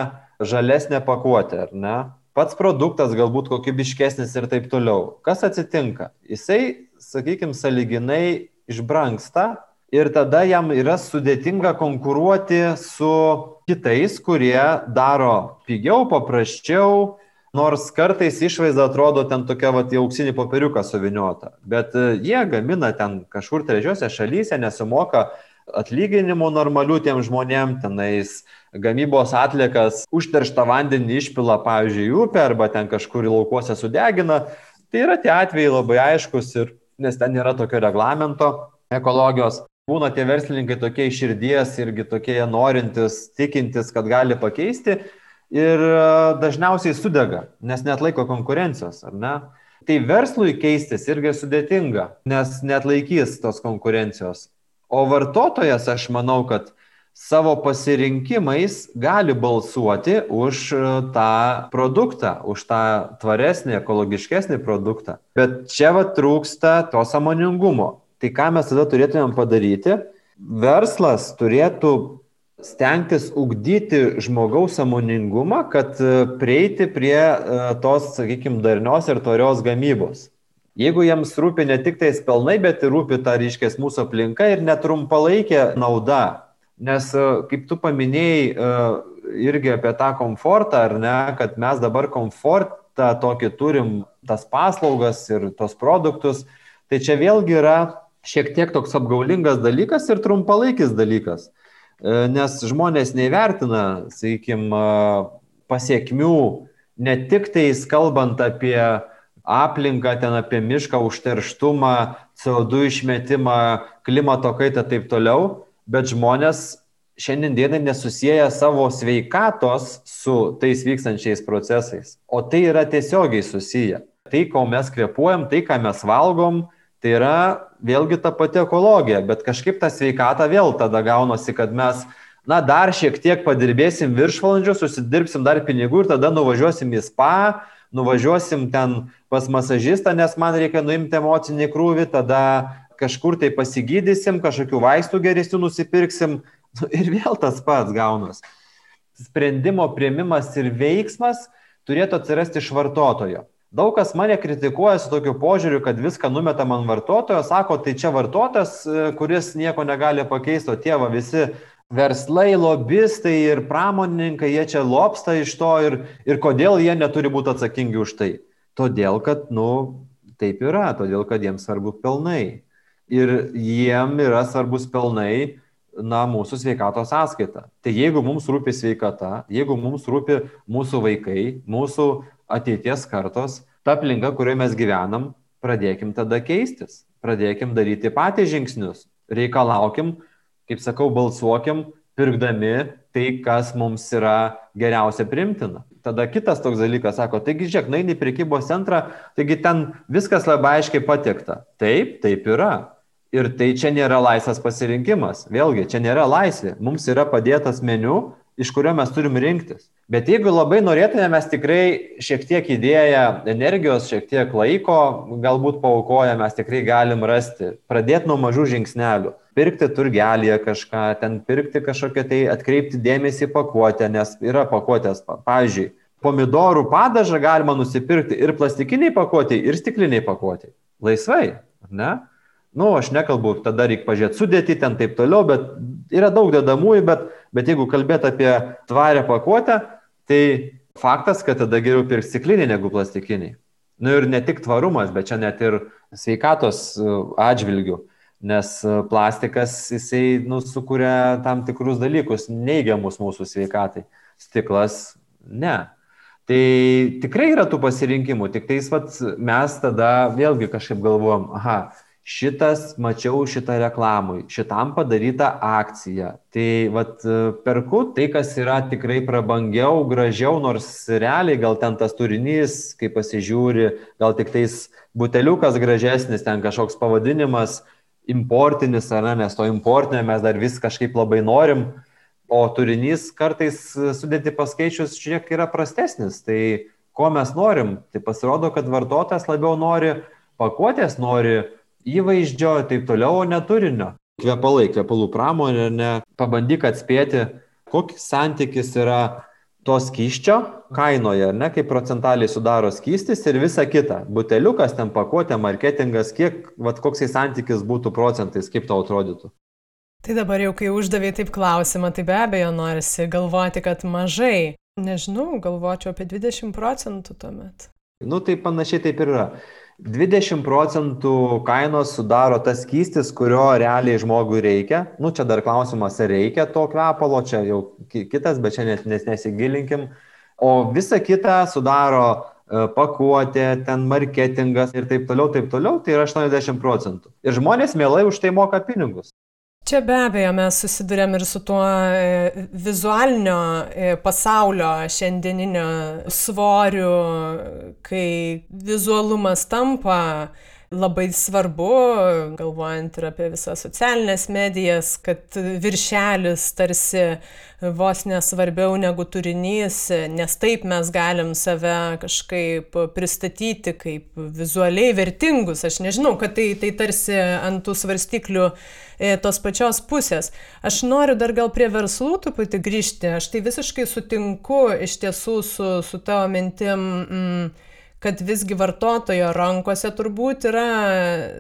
žalesnė pakuotė, ar ne? Pats produktas galbūt kokybiškesnis ir taip toliau. Kas atsitinka? Jisai, sakykime, saliginai išbranksta ir tada jam yra sudėtinga konkuruoti su kitais, kurie daro pigiau, paprasčiau, nors kartais išvaizda atrodo ten tokia va, į auksinį popieriuką suviniota. Bet e, jie gamina ten kažkur trečiose šalyse, nesumoka atlyginimų normalių tiem žmonėm, tenais gamybos atliekas, užterštą vandenį išpila, pavyzdžiui, upę arba ten kažkur laukuose sudegina. Tai yra tie atvejai labai aiškus ir nes ten nėra tokio reglamento ekologijos. Būna tie verslininkai tokie iš širdies irgi tokie norintis, tikintis, kad gali pakeisti ir e, dažniausiai sudega, nes net laiko konkurencijos, ar ne? Tai verslui keistis irgi sudėtinga, nes net laikys tos konkurencijos. O vartotojas, aš manau, kad savo pasirinkimais gali balsuoti už e, tą produktą, už tą tvaresnį, ekologiškesnį produktą. Bet čia va trūksta to samoningumo. Tai ką mes tada turėtumėm padaryti? Verslas turėtų stengtis ugdyti žmogaus samoningumą, kad e, prieiti prie e, tos, sakykime, darnios ir tvarios gamybos. Jeigu jiems rūpi ne tik tais pelnai, bet ir rūpi ta ryškės mūsų aplinka ir netrumpalaikė nauda, Nes, e, kaip tu paminėjai, e, irgi apie tą komfortą, ar ne, kad mes dabar komfortą tokį turim, tas paslaugas ir tos produktus, tai čia vėlgi yra šiek tiek toks apgaulingas dalykas ir trumpalaikis dalykas. nes žmonės neįvertina, sakykime, pasiekmių, ne tik tais kalbant apie aplinką, ten apie mišką užterštumą, CO2 išmetimą, klimato kaitą ir taip toliau, bet žmonės šiandien dienai nesusiję savo sveikatos su tais vykstančiais procesais, o tai yra tiesiogiai susiję. Tai, ko mes kvepuojam, tai, ką mes valgom, tai yra vėlgi ta pati ekologija, bet kažkaip ta sveikata vėl tada gaunasi, kad mes, na, dar šiek tiek padirbėsim viršvalandžių, susidirbsim dar pinigų ir tada nuvažiuosim į spa, nuvažiuosim ten pas masažistą, nes man reikia nuimti emocinį krūvį, tada kažkur tai pasigydysim, kažkokių vaistų geresnių nusipirksim Nu, ir vėl tas pats gaunas. Sprendimo prieimimas ir veiksmas turėtų atsirasti iš vartotojo. Daug kas mane kritikuoja su tokiu požiūriu, kad viską numeta man vartotojo, sako, tai čia vartotojas, e, kuris nieko negali pakeisti, o tėva visi verslai, lobistai ir pramonininkai, jie čia lopsta iš to ir, ir kodėl jie neturi būti atsakingi už tai. Todėl, kad, nu, taip yra, todėl, kad jiems svarbu pelnai. Ir jiem yra svarbus pelnai na, mūsų sveikatos sąskaita. Tai jeigu mums rūpi sveikata, jeigu mums rūpi mūsų vaikai, mūsų ateities kartos, ta aplinka, kurioje mes gyvenam, pradėkim tada keistis, pradėkim daryti patys žingsnius, reikalaukim, kaip sakau, balsuokim, pirkdami tai, kas mums yra geriausia primtina. Tada kitas toks dalykas sako, taigi žiūrėk, naini prekybos centrą, taigi ten viskas labai aiškiai patikta. Taip, taip yra. Ir tai čia nėra laisvas pasirinkimas. Vėlgi, čia nėra laisvė. Mums yra padėtas meniu, iš kurio mes turim rinktis. Bet jeigu labai norėtume, mes tikrai šiek tiek įdėję energijos, šiek tiek laiko, galbūt paukoję, mes tikrai galim rasti. Pradėti nuo mažų žingsnelių. Pirkti turgelėje kažką, ten pirkti kažkokią tai, atkreipti dėmesį į pakuotę, nes yra pakuotės. Pavyzdžiui, pomidorų padažą galima nusipirkti ir plastikiniai pakuotėjai, ir stikliniai pakuotėjai. Laisvai, ar ne? Nu, aš nekalbu, tada reikia pažiūrėti sudėti ten taip toliau, bet yra daug dedamųjų, bet, bet jeigu kalbėt apie tvarę pakuotę, tai faktas, kad tada geriau pirkti stiklinį negu plastikinį. Nu ir ne tik tvarumas, bet čia net ir sveikatos e, atžvilgių, nes e, plastikas jisai nu, sukuria tam tikrus dalykus, neigiamus mūsų sveikatai. Stiklas ne. Tai tikrai yra tų pasirinkimų, tik tais vat, mes tada vėlgi kažkaip galvojam, aha, šitas mačiau šitą reklamui, šitam padaryta akcija. Tai vat perku tai, kas yra tikrai prabangiau, gražiau, nors realiai gal ten tas turinys, kai pasižiūri, gal tik tais buteliukas gražesnis, ten kažkoks pavadinimas importinis, ar ne, nes to importinio mes dar vis kažkaip labai norim, o turinys kartais sudėti paskaičius šiek yra prastesnis. Tai ko mes norim? Tai pasirodo, kad vartotojas labiau nori pakuotės, nori įvaizdžio ir taip toliau, o ne turinio. Kvepalai, kvepalų pramonė, ne, pabandyk atspėti, koks santykis yra to skyščio kainoje, ne, kaip procentaliai sudaro skystis ir visa kita. Buteliukas, ten pakuotė, marketingas, kiek, vad koksai santykis būtų procentais, kaip tau atrodytų. Tai dabar jau, kai uždavė taip klausimą, tai be abejo norisi galvoti, kad mažai. Nežinau, galvočiau apie 20 procentų tuomet. Nu, tai panašiai taip ir yra. 20 procentų kainos sudaro tas skystis, kurio realiai žmogui reikia. Nu, čia dar klausimas, ar reikia to kvepalo, čia jau kitas, bet čia net nes nesigilinkim. O visa kita sudaro e, pakuotė, ten marketingas ir taip toliau, taip toliau, tai yra 80 procentų. Ir žmonės mielai už tai moka pinigus. Čia be abejo mes susidurėm ir su tuo e, vizualinio e, pasaulio šiandieninio svoriu, kai vizualumas tampa labai svarbu, galvojant ir apie visas socialinės medijas, kad viršelis tarsi vos nesvarbiau negu turinys, nes taip mes galim save kažkaip pristatyti kaip vizualiai vertingus. Aš nežinau, kad tai, tai tarsi ant tų svarstyklių e, tos pačios pusės. Aš noriu dar gal prie verslų truputį grįžti. Aš tai visiškai sutinku iš tiesų su, su tavo mintim. Mm, kad visgi vartotojo rankose turbūt yra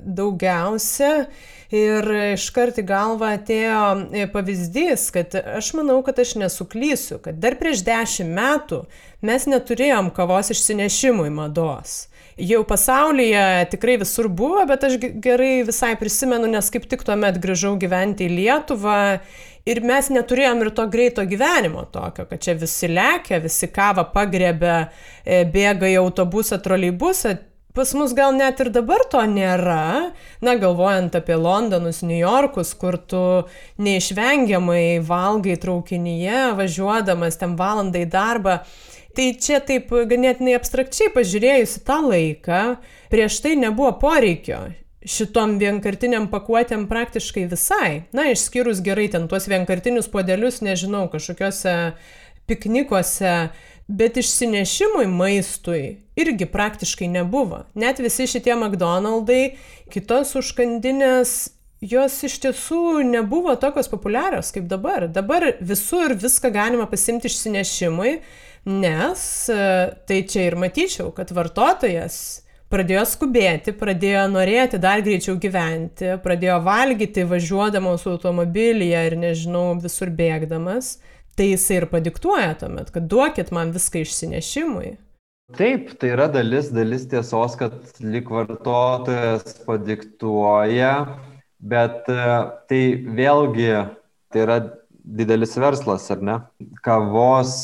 daugiausia Ir iškart į galvą atėjo e, pavyzdys, kad aš manau, kad aš nesuklysiu, kad dar prieš dešimt metų mes neturėjom kavos išsinešimui mados. Jau pasaulyje tikrai visur buvo, bet aš gerai visai prisimenu, nes kaip tik tuomet grįžau gyventi į Lietuvą ir mes neturėjom ir to greito gyvenimo tokio, kad čia visi lekia, visi kavą pagrebė, e, bėga į autobusą, troleibusą, Pas mus gal net ir dabar to nėra, na galvojant apie Londonus, New Yorkus, kur tu neišvengiamai valgai traukinyje, važiuodamas ten valandą į darbą. Tai čia taip ganėtinai abstrakčiai pažiūrėjus į tą laiką, prieš tai nebuvo poreikio šitom vienkartiniam pakuotėm praktiškai visai. Na, išskyrus gerai ten tuos vienkartinius podelius, nežinau, kažkokiuose piknikuose, Bet išsinešimui maistui irgi praktiškai nebuvo. Net visi šitie McDonald'ai, kitos užkandinės, jos iš tiesų nebuvo tokios populiarios kaip dabar. Dabar visur viską galima pasimti išsinešimui, nes tai čia ir matyčiau, kad vartotojas pradėjo skubėti, pradėjo norėti dar greičiau gyventi, pradėjo valgyti važiuodamas automobilyje ir nežinau, visur bėgdamas tai jisai ir padiktuoja tuomet, kad duokit man viską išsinešimui. Taip, tai yra dalis, dalis tiesos, kad lik vartotojas padiktuoja, bet e, tai vėlgi tai yra didelis verslas, ar ne? Kavos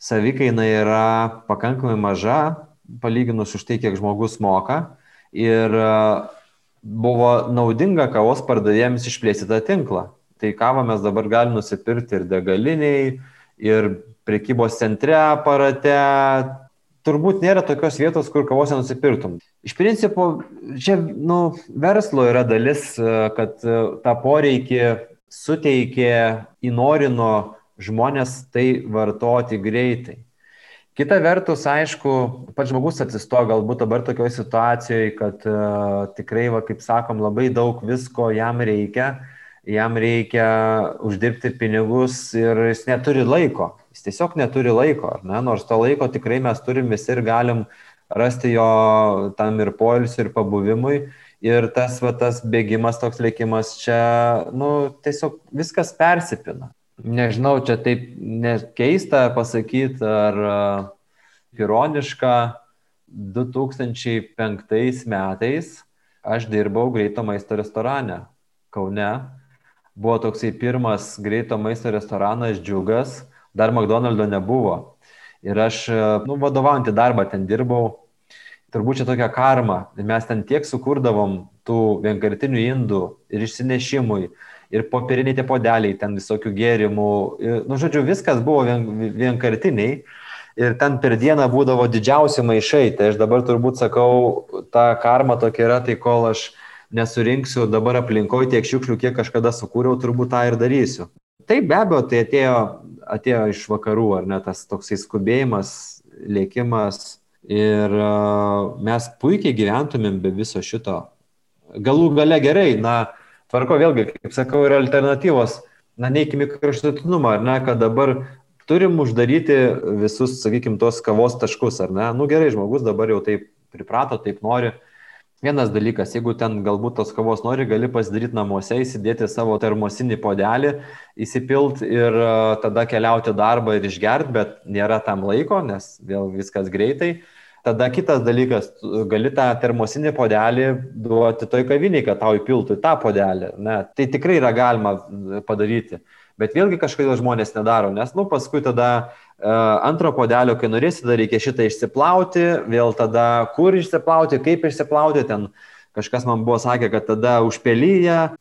savikaina yra pakankamai maža, palyginus už tai, kiek žmogus moka. Ir e, buvo naudinga kavos pardavėjams išplėsti tą tinklą. Tai kavą mes dabar galim nusipirkti ir degaliniai, ir prekybos centre aparate. Turbūt nėra tokios vietos, kur kavos nenusipirktum. Iš principo, čia nu, verslo yra dalis, kad tą poreikį suteikė, įnorino žmonės tai vartoti greitai. Kita vertus, aišku, pats žmogus atsistoja galbūt dabar tokioje situacijoje, kad uh, tikrai, va, kaip sakom, labai daug visko jam reikia jam reikia uždirbti pinigus ir jis neturi laiko. Jis tiesiog neturi laiko, ne? nors to laiko tikrai mes turim visi ir galim rasti jo tam ir poilsiui, ir pabuvimui. Ir tas, va, tas bėgimas, toks lėkimas čia, nu, tiesiog viskas persipina. Nežinau, čia taip keista pasakyti ar uh, ironiška. 2005 metais aš dirbau greito maisto restorane Kaune buvo toksai pirmas greito maisto restoranas Džiugas, dar McDonald'o nebuvo. Ir aš, nu, vadovaujantį darbą ten dirbau. Turbūt čia tokia karma. Mes ten tiek sukurdavom tų vienkartinių indų ir išsinešimui, ir popieriniai tie podeliai, ten visokių gėrimų. Ir, nu, žodžiu, viskas buvo vien, vienkartiniai. Ir ten per dieną būdavo didžiausi maišai. Tai aš dabar turbūt sakau, ta karma tokia yra, tai kol aš nesurinksiu dabar aplinkoje tiek šiukšlių, kiek kažkada sukūriau, turbūt tą ir darysiu. Taip, be abejo, tai atėjo, atėjo iš vakarų, ar ne tas toksai skubėjimas, lėkimas. Ir uh, mes puikiai gyventumėm be viso šito. Galų gale gerai, na, tvarko vėlgi, kaip sakau, yra alternatyvos, na, neikime kraštutinumą, ar ne, kad dabar turim uždaryti visus, sakykime, tos kavos taškus, ar ne, nu gerai, žmogus dabar jau taip priprato, taip nori, uh, Vienas dalykas, jeigu ten galbūt tos kavos nori, gali pasidaryti namuose, įsidėti savo termosinį podelį, įsipilt ir e, tada keliauti darbą ir išgerti, bet nėra tam laiko, nes vėl viskas greitai. Tada kitas dalykas, gali tą termosinį podelį duoti toj kaviniai, kad tau įpiltų tą podelį. Ne, tai tikrai yra galima padaryti. Bet vėlgi kažkodėl žmonės nedaro, nes, nu, paskui tada antro podelio, kai norėsi, tada reikia šitą išsiplauti, vėl tada kur išsiplauti, kaip išsiplauti, ten kažkas man buvo sakę, kad tada užpelyje.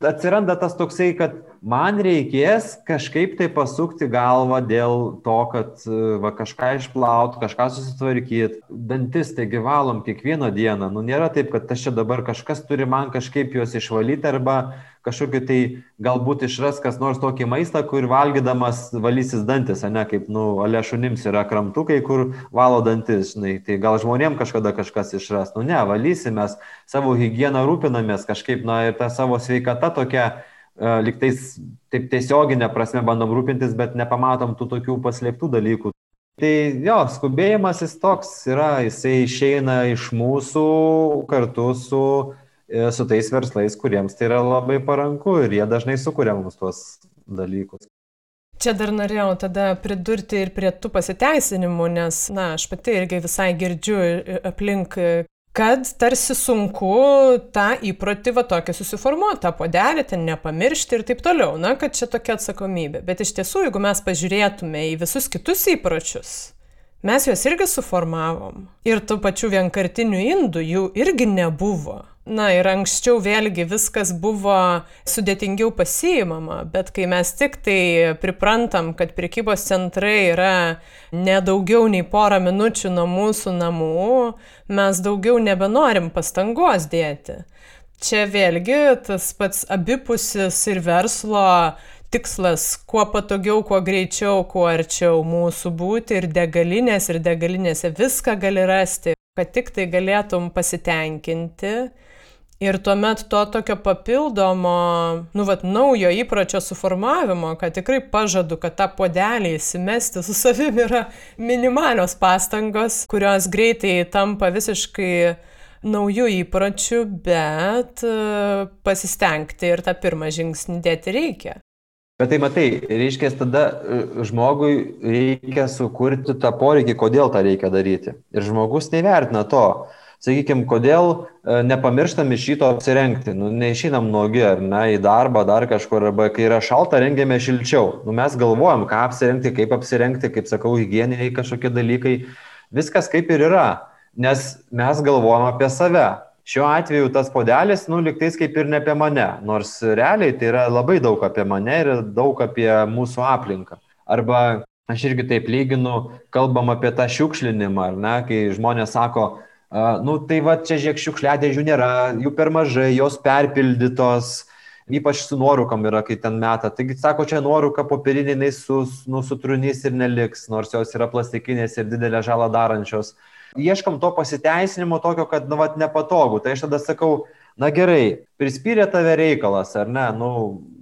Atsiranda tas toksai, kad man reikės kažkaip tai pasukti galvą dėl to, kad va, kažką išplauti, kažką susitvarkyti. Dantis taigi valom kiekvieną dieną. Nu, nėra taip, kad aš čia dabar kažkas turi man kažkaip juos išvalyti arba kažkokį tai galbūt išras kas nors tokį maistą, kur valgydamas valysis dantis, ne kaip, nu, ale šunims yra kramtukai, kur valo dantis, žinai, tai gal žmonėm kažkada kažkas išras, nu ne, valysimės, savo higieną rūpinamės kažkaip, na ir ta savo sveikata tokia, liktais taip tiesioginė prasme bandom rūpintis, bet nepamatom tų tokių paslėptų dalykų. Tai jo, skubėjimas jis toks yra, jisai išeina iš mūsų kartu su e, su tais verslais, kuriems tai yra labai paranku ir jie dažnai sukuria mums tuos dalykus. Čia dar norėjau tada pridurti ir prie tų pasiteisinimų, nes, na, aš pati irgi visai girdžiu aplink, kad tarsi sunku tą įprotį va tokį susiformuoti, tą podelį ten nepamiršti ir taip toliau, na, kad čia tokia atsakomybė. Bet iš tiesų, jeigu mes pažiūrėtume į visus kitus įpročius, mes juos irgi suformavom. Ir tų pačių vienkartinių indų jų irgi nebuvo. Na ir anksčiau vėlgi viskas buvo sudėtingiau pasiimama, bet kai mes tik tai priprantam, kad prekybos centrai yra nedaugiau nei porą minučių nuo mūsų namų, mes daugiau nebenorim pastangos dėti. Čia vėlgi tas pats abipusis ir verslo tikslas kuo patogiau, kuo greičiau, kuo arčiau mūsų būti ir degalinės, ir degalinėse viską gali rasti, kad tik tai galėtum pasitenkinti Ir tuomet to tokio papildomo, nu, vat, naujo įpročio suformavimo, kad tikrai pažadu, kad tą podelį įsimesti su savimi yra minimalios pastangos, kurios greitai tampa visiškai naujų įpročių, bet e, pasistengti ir tą pirmą žingsnį dėti reikia. Bet tai matai, reiškia, tada e, žmogui reikia sukurti tą poreikį, kodėl tą reikia daryti. Ir žmogus nevertina to sakykime, kodėl e, nepamirštam iš šito apsirengti, nu, neišinam nuogi ar ne, į darbą, dar kažkur, arba kai yra šalta, rengiame šilčiau. Nu, mes galvojam, ką apsirengti, kaip apsirengti, kaip sakau, hygieniniai kažkokie dalykai. Viskas kaip ir yra, nes mes galvojam apie save. Šiuo atveju tas podelis, nu, liktais kaip ir ne apie mane, nors realiai tai yra labai daug apie mane ir daug apie mūsų aplinką. Arba aš irgi taip lyginu, kalbam apie tą šiukšlinimą, ar ne, kai žmonės sako, Nu, tai va, čia žiūrėk, šiukšliadėžių nėra, jų per mažai, jos perpildytos, ypač su nuorūkam yra, kai ten meta. Taigi, sako, čia nuorūka popieriniai su, nu, sutrunys ir neliks, nors jos yra plastikinės ir didelę žalą darančios. Ieškam to pasiteisinimo tokio, kad, nu, vat, nepatogu. Tai aš tada sakau, na gerai, prispyrė tave reikalas, ar ne, nu,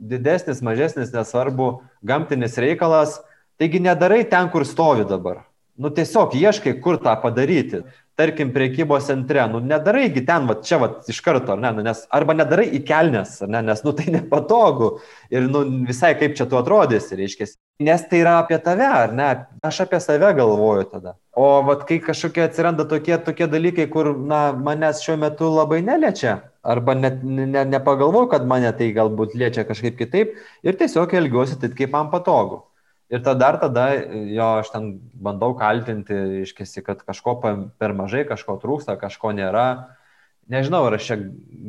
didesnis, mažesnis, nesvarbu, gamtinis reikalas, taigi nedarai ten, kur stovi dabar. Nu, tiesiog ieškai, kur tą padaryti tarkim, priekybos centre, nu, nedaraigi ten, va, čia, va, iš karto, ne, nu, nes, arba nedarai į kelnes, ne, nes, nu, tai nepatogu ir, nu, visai kaip čia tu atrodysi, reiškia. Nes tai yra apie tave, ar ne, aš apie save galvoju tada. O, va, kai kažkokie atsiranda tokie, tokie dalykai, kur, na, manęs šiuo metu labai neliečia, arba net ne, ne, nepagalvoju, kad mane tai galbūt liečia kažkaip kitaip ir tiesiog elgiuosi taip, kaip man patogu. Ir tada dar tada, jo, aš ten bandau kaltinti, iškesi, kad kažko per mažai, kažko trūksta, kažko nėra. Nežinau, ar aš čia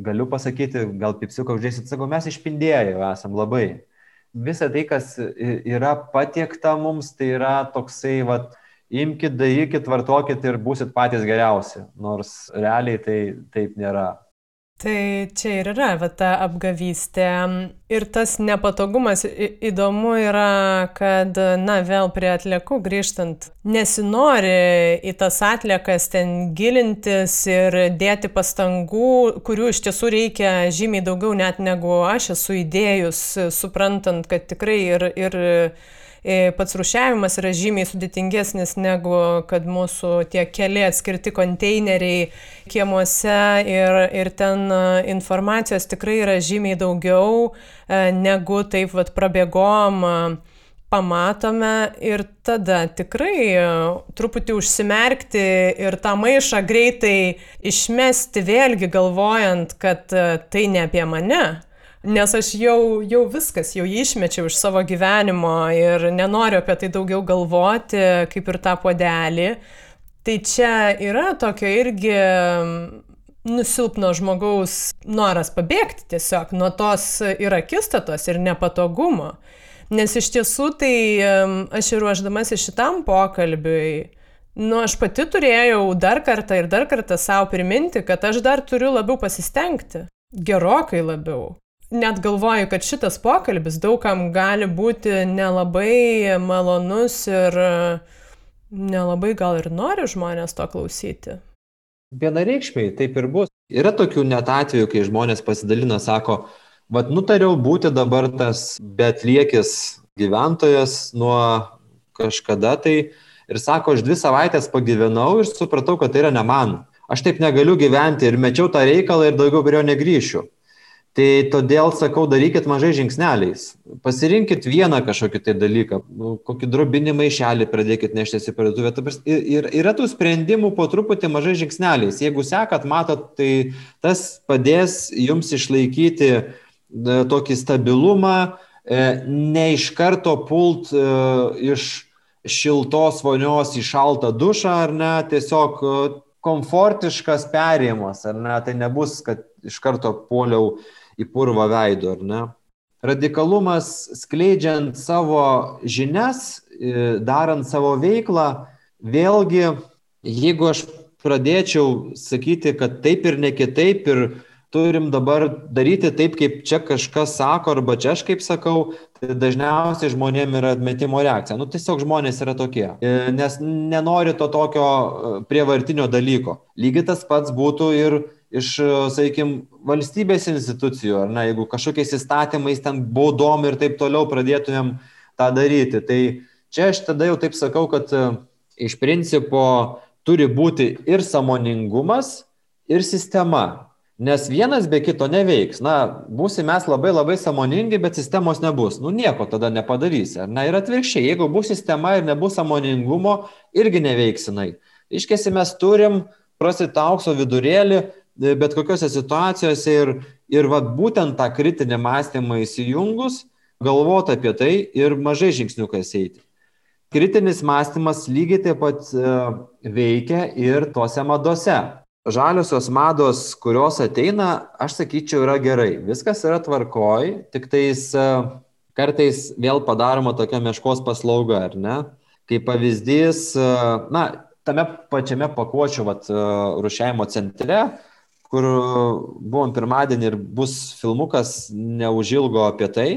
galiu pasakyti, gal pipsiuką uždėsit, sakau, mes išpindėjai esam labai. Visa tai, kas yra patiekta mums, tai yra toksai, vad, imkite, darykit, vartokit ir būsit patys geriausi. Nors realiai tai taip nėra. Tai čia ir yra, va ta apgavystė. Ir tas nepatogumas įdomu yra, kad, na, vėl prie atliekų grįžtant, nesinori į tas atliekas ten gilintis ir dėti pastangų, kurių iš tiesų reikia žymiai daugiau net negu aš esu įdėjus, suprantant, kad tikrai ir, ir pats rušiavimas yra žymiai sudėtingesnis negu kad mūsų tie keli atskirti konteineriai kiemuose ir, ir ten e, informacijos tikrai yra žymiai daugiau e, negu taip vad prabėgom pamatome ir tada tikrai truputį užsimerkti ir tą maišą greitai išmesti vėlgi galvojant, kad tai ne apie mane, Nes aš jau, jau viskas, jau jį išmečiau iš savo gyvenimo ir nenoriu apie tai daugiau galvoti, kaip ir tą podelį. Tai čia yra tokio irgi nusilpno žmogaus noras pabėgti tiesiog nuo tos ir akistatos, ir nepatogumo. Nes iš tiesų tai aš ir ruoždamasi šitam pokalbiui, nu aš pati turėjau dar kartą ir dar kartą savo priminti, kad aš dar turiu labiau pasistengti. Gerokai labiau net galvoju, kad šitas pokalbis daugam gali būti nelabai malonus ir nelabai gal ir nori žmonės to klausyti. Vienareikšmiai taip ir bus. Yra tokių net atvejų, kai žmonės pasidalina, sako, vad nutariau būti dabar tas betliekis gyventojas nuo kažkada tai ir sako, aš dvi savaitės pagyvenau ir supratau, kad tai yra ne man. aš taip negaliu gyventi ir mečiau tą reikalą ir daugiau prie jo negrįšiu. Tai todėl sakau, darykit mažai žingsneliais. Pasirinkit vieną kažkokį tai dalyką, nu, kokį drobinį maišelį pradėkit neštis į parduotuvę. Ir, ir yra tų sprendimų po truputį mažai žingsneliais. Jeigu sekat, matot, tai tas padės jums išlaikyti e, tokį stabilumą, e, ne iš karto pult e, iš šiltos vonios į šaltą dušą, ar ne, tiesiog komfortiškas perėjimas, ar ne, tai nebus, kad iš karto poliau į purvą veido, ar ne? Radikalumas skleidžiant savo žinias, e, darant savo veiklą, vėlgi, jeigu aš pradėčiau sakyti, kad taip ir ne kitaip ir turim dabar daryti taip, kaip čia kažkas sako, arba čia aš kaip sakau, tai dažniausiai žmonėm yra atmetimo reakcija. Nu, tiesiog žmonės yra tokie, e, nes nenori to tokio e, prievartinio dalyko. Lygiai tas pats būtų ir iš, sakykime, valstybės institucijų, ar ne, jeigu kažkokiais įstatymais ten baudom ir taip toliau pradėtumėm tą daryti. Tai čia aš tada jau taip sakau, kad e, iš principo turi būti ir samoningumas, ir sistema. Nes vienas be kito neveiks. Na, būsim mes labai labai samoningi, bet sistemos nebus. Nu, nieko tada nepadarysi. Na ir atvirkščiai, jeigu bus sistema ir nebus samoningumo, irgi neveiksinai. Iškesi mes turim prasitą aukso vidurėlį, bet kokiose situacijose ir, ir vat, būtent tą kritinį mąstymą įsijungus, galvoti apie tai ir mažai žingsniukais eiti. Kritinis mąstymas lygiai taip pat e, veikia ir tose madose. Žaliosios mados, kurios ateina, aš sakyčiau, yra gerai. Viskas yra tvarkoj, tik tais e, kartais vėl padaroma tokia meškos paslauga, ar ne? Kaip pavyzdys, e, na, tame pačiame pakuočių vat, rušiavimo centre kur buvom pirmadienį ir bus filmukas neužilgo apie tai.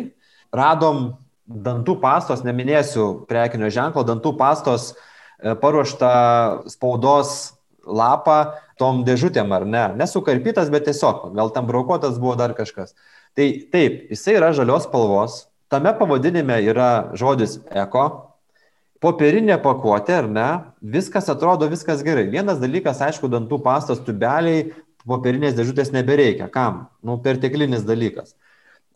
Radom dantų pastos, neminėsiu prekinio ženklo, dantų pastos e, paruoštą spaudos lapą tom dėžutėm ar ne. Nesukarpytas, bet tiesiog, gal tam braukotas buvo dar kažkas. Tai taip, jisai yra žalios spalvos, tame pavadinime yra žodis eko, popierinė pakuotė, ar ne, viskas atrodo, viskas gerai. Vienas dalykas, aišku, dantų pastos tubeliai popierinės dėžutės nebereikia. Kam? Nu, perteklinis dalykas.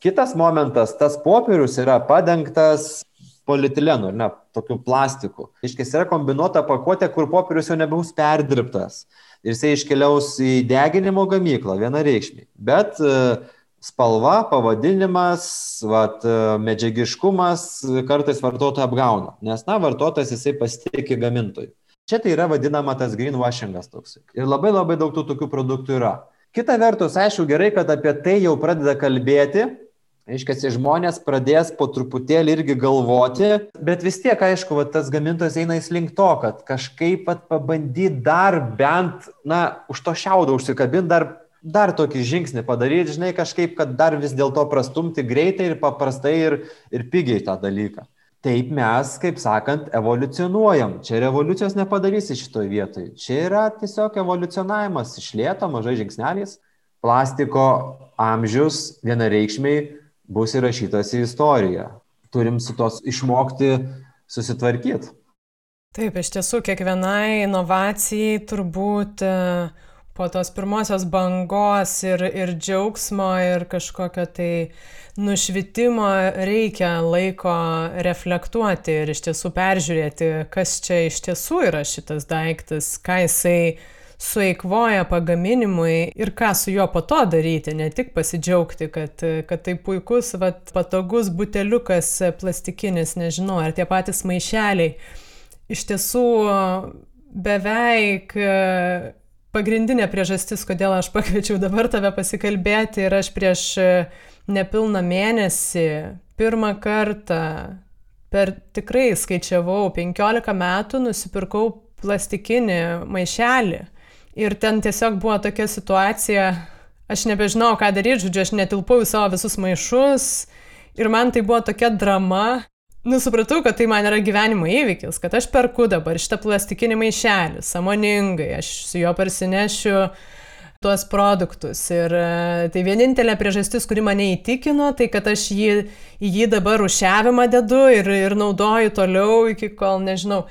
Kitas momentas, tas popierius yra padengtas polietilenu, ne, tokiu plastiku. Iškės yra kombinuota pakuotė, kur popierius jau nebus perdirbtas. Ir jisai iškeliaus į deginimo gamyklą vienareikšmiai. Bet e, spalva, pavadinimas, vat, e, medžiagiškumas kartais vartotoją apgauna. Nes, na, vartotojas jisai pasitikė gamintojui. Čia tai yra vadinama tas greenwashingas toks. Ir labai labai daug tų tokių produktų yra. Kita vertus, aišku, gerai, kad apie tai jau pradeda kalbėti, Aiškiai, žmonės pradės po truputėlį irgi galvoti, bet vis tiek, aišku, va, tas gamintojas eina į link to, kad kažkaip pat pabandyti dar bent, na, už to šiaudo užsikabinti, dar, dar tokį žingsnį padaryti, žinai, kažkaip, kad dar vis dėlto prastumti greitai ir paprastai ir, ir pigiai tą dalyką taip mes, kaip sakant, evoliucionuojam. Čia revoliucijos nepadarysi šitoje vietoje. Čia yra tiesiog evoliucionavimas iš lėto, mažai žingsneliais. Plastiko amžius vienareikšmiai bus įrašytas į istoriją. Turim su tos išmokti susitvarkyti. Taip, iš tiesų, kiekvienai inovacijai turbūt uh po tos pirmosios bangos ir, ir džiaugsmo ir kažkokio tai nušvitimo reikia laiko reflektuoti ir iš tiesų peržiūrėti, kas čia iš tiesų yra šitas daiktas, ką jisai sueikvoja pagaminimui ir ką su juo po to daryti, ne tik pasidžiaugti, kad, kad tai puikus, vat, patogus buteliukas plastikinis, nežinau, ar tie patys maišeliai. Iš tiesų beveik pagrindinė priežastis, kodėl aš pakviečiau dabar tave pasikalbėti ir aš prieš e, nepilną mėnesį pirmą kartą per tikrai skaičiavau 15 metų nusipirkau plastikinį maišelį. Ir ten tiesiog buvo tokia situacija, aš nebežinau, ką daryti, žodžiu, aš netilpau į savo visus maišus. Ir man tai buvo tokia drama, nu, supratau, kad tai man yra gyvenimo įvykis, kad aš perku dabar šitą plastikinį maišelį, samoningai, aš su juo parsinešiu tuos produktus. Ir e, tai vienintelė priežastis, kuri mane įtikino, tai kad aš jį, jį dabar rušiavimą dedu ir, ir naudoju toliau iki kol nežinau.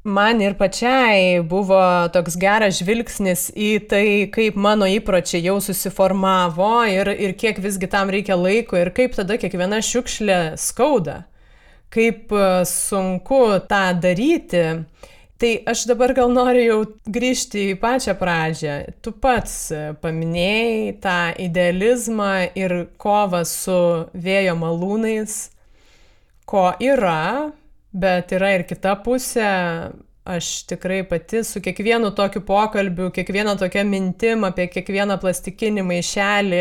Man ir pačiai buvo toks geras žvilgsnis į tai, kaip mano įpročiai jau susiformavo ir, ir kiek visgi tam reikia laiko ir kaip tada kiekviena šiukšlė skauda, kaip e, sunku tą daryti. Tai aš dabar gal noriu jau grįžti į pačią pradžią. Tu pats paminėjai tą idealizmą ir kovą su vėjo malūnais, ko yra, Bet yra ir kita pusė. Aš tikrai pati su kiekvienu tokiu pokalbiu, kiekviena tokia mintim apie kiekvieną plastikinį maišelį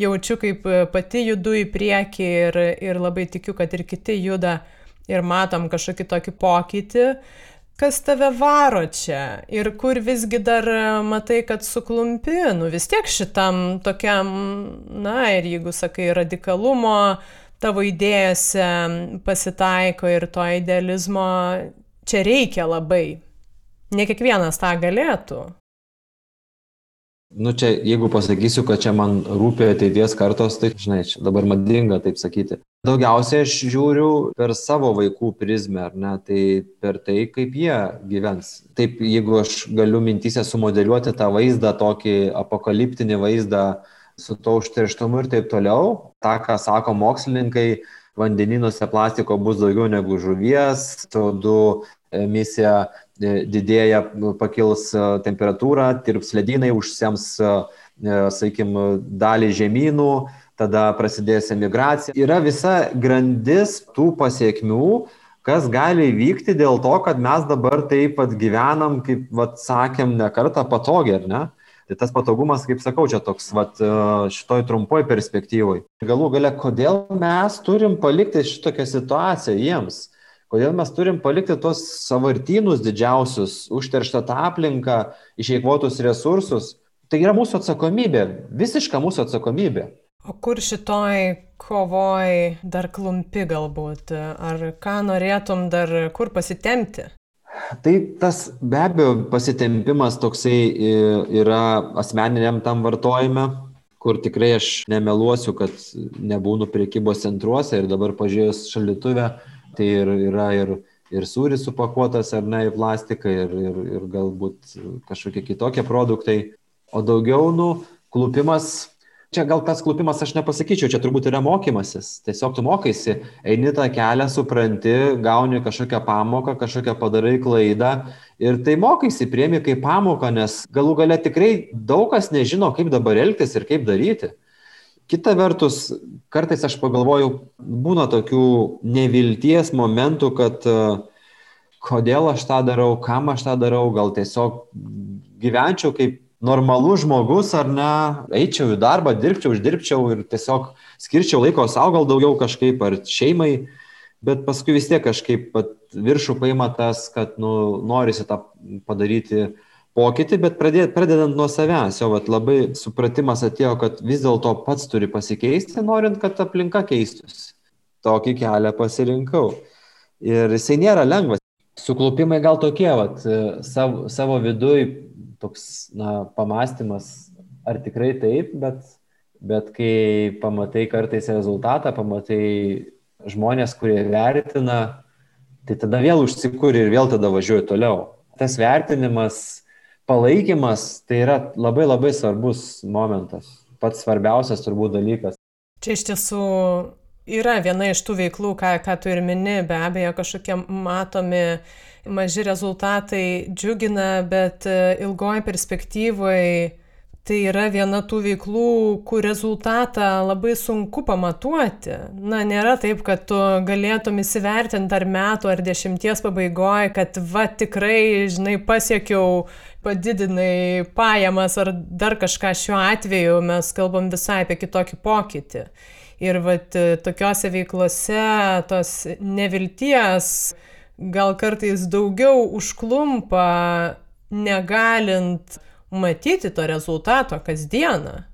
jaučiu, kaip pati judu į priekį ir, ir labai tikiu, kad ir kiti juda ir matom kažkokį tokį pokytį. Kas tave varo čia ir kur visgi dar matai, kad suklumpi, nu vis tiek šitam tokiam, na ir jeigu sakai, radikalumo, tavo idėjose pasitaiko ir to idealizmo čia reikia labai. Ne kiekvienas tą galėtų. Nu čia, jeigu pasakysiu, kad čia man rūpia ateities kartos, tai, žinai, dabar madinga taip sakyti. Daugiausiai aš žiūriu per savo vaikų prizmę, ar ne, tai per tai, kaip jie gyvens. Taip, jeigu aš galiu mintysę sumodeliuoti tą vaizdą, tokį apokaliptinį vaizdą, su to užterštumu ir taip toliau. Ta, ką sako mokslininkai, vandeninuose plastiko bus daugiau negu žuvies, CO2 emisija e, didėja, pakils e, temperatūra, tirps ledynai, užsems, e, sakykime, dalį žemynų, tada prasidės emigracija. Yra visa grandis tų pasiekmių, kas gali įvykti dėl to, kad mes dabar taip pat gyvenam, kaip vat, sakėm, ne kartą patogiai, ar ne? Tai tas patogumas, kaip sakau, čia toks vat, e, šitoj trumpoj perspektyvoj. Galų gale, kodėl mes turim palikti šitokią situaciją jiems? Kodėl mes turim palikti tos savartynus didžiausius, užterštą tą aplinką, išeikvotus resursus? Tai yra mūsų atsakomybė, visiška mūsų atsakomybė. O kur šitoj kovoj dar klumpi galbūt? Ar ką norėtum dar kur pasitemti? Tai tas be abejo pasitempimas toksai yra asmeniniam tam vartojime, kur tikrai aš nemeluosiu, kad nebūnu priekybos centruose ir dabar pažiūrėjus šalituvę, tai ir, yra ir, ir sūris supakuotas ar ne į plastiką ir, ir, ir galbūt kažkokie kitokie produktai. O daugiau, nu, klupimas čia gal tas klupimas aš nepasakyčiau, čia turbūt yra mokymasis. Tiesiog tu mokaisi, eini tą kelią, supranti, gauni kažkokią pamoką, kažkokią padarai klaidą ir tai mokaisi, priemi kaip pamoką, nes galų gale tikrai daug kas nežino, kaip dabar elgtis ir kaip daryti. Kita vertus, kartais aš pagalvoju, būna tokių nevilties momentų, kad uh, kodėl aš tą darau, kam aš tą darau, gal tiesiog gyvenčiau kaip normalus žmogus ar ne, eičiau į darbą, dirbčiau, uždirbčiau ir tiesiog skirčiau laiko savo gal daugiau kažkaip ar šeimai, bet paskui vis tiek kažkaip viršų paima tas, kad nu, norisi tą padaryti pokytį, bet pradėt, pradedant nuo savęs, jo vat, labai supratimas atėjo, kad vis dėlto pats turi pasikeisti, norint, kad aplinka keistųsi. Tokį kelią pasirinkau. Ir jisai nėra lengvas. Suklupimai gal tokie, vat, savo, savo viduje toks, na, pamastymas, ar tikrai taip, bet, bet kai pamatai kartais rezultatą, pamatai žmonės, kurie vertina, tai tada vėl užsikūri ir vėl tada važiuoji toliau. Tas vertinimas, palaikymas, tai yra labai labai svarbus momentas, pats svarbiausias turbūt dalykas. Čia iš tiesų yra viena iš tų veiklų, ką, ką tu ir mini, be abejo, kažkokie matomi maži rezultatai džiugina, bet e, ilgoji perspektyvoje tai yra viena tų veiklų, kur rezultatą labai sunku pamatuoti. Na, nėra taip, kad tu galėtum įsivertinti ar metų, ar dešimties pabaigoje, kad va tikrai, žinai, pasiekiau, padidinai pajamas ar dar kažką šiuo atveju, mes kalbam visai apie kitokį pokytį. Ir va tokiuose veiklose tos nevilties gal kartais daugiau užklumpa, negalint matyti to rezultato kasdieną.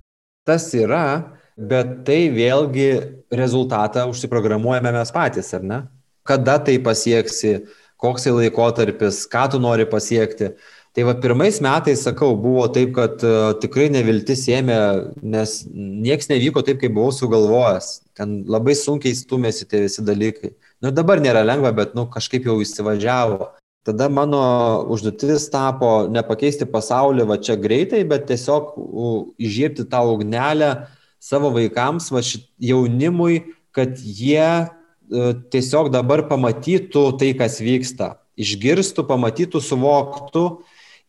Tas yra, bet tai vėlgi rezultatą užsiprogramuojame mes patys, ar ne? Kada tai pasieksi, koks tai laikotarpis, ką tu nori pasiekti. Tai va pirmais metais, sakau, buvo taip, kad uh, tikrai neviltis ėmė, nes nieks nevyko taip, kaip buvau sugalvojęs. Ten labai sunkiai stumėsi tie visi dalykai. Nu dabar nėra lengva, bet nu kažkaip jau įsivažiavo. tada mano užduotis tapo nepakeisti pasaulį va čia greitai, bet tiesiog įžiebti tą ugnelę savo vaikams, va šit, jaunimui, kad jie e, tiesiog dabar pamatytų tai, kas vyksta, išgirstų, pamatytų, suvoktų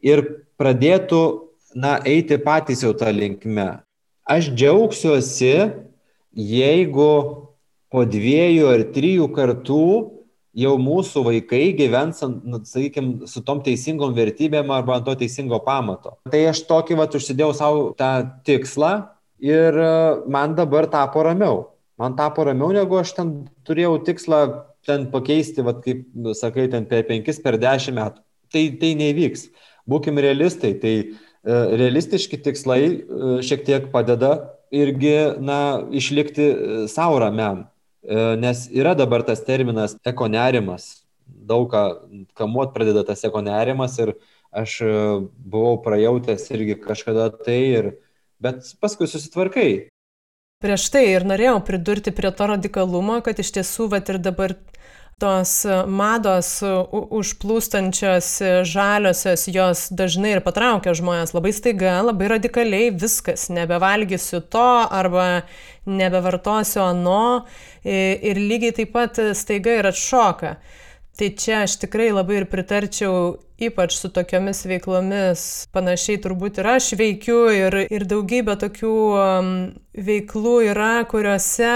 ir pradėtų, na, eiti patys jau tą linkme. Aš džiaugsiuosi, jeigu po dviejų ar trijų kartų jau mūsų vaikai gyvens, nu, sakykime, su tom teisingom vertybėm arba ant to teisingo pamato. Tai aš tokį vat užsidėjau savo tą tikslą ir e, man dabar tapo ramiau. Man tapo ramiau, negu aš ten turėjau tikslą ten pakeisti, vat, kaip sakai, ten per 5, per 10 metų. Tai, tai nevyks. Būkime realistai. Tai e, realistiški tikslai e, šiek tiek padeda irgi, na, išlikti savo ramiam. E, nes yra dabar tas terminas ekonerimas. Daug ką kamuot pradeda tas ekonerimas ir aš e, buvau prajautęs irgi kažkada tai, ir, bet paskui susitvarkai. Prieš tai ir norėjau pridurti prie to radikalumo, kad iš tiesų, vat ir dabar tos mados užplūstančios žaliosios, jos dažnai ir patraukia žmonės. Labai staiga, labai radikaliai, viskas, nebevalgysiu to arba nebevartosiu ano. Ir lygiai taip pat staiga ir atšoka. Tai čia aš tikrai labai ir pritarčiau, ypač su tokiomis veiklomis, panašiai turbūt ir aš veikiu ir, ir daugybė tokių um, veiklų yra, kuriuose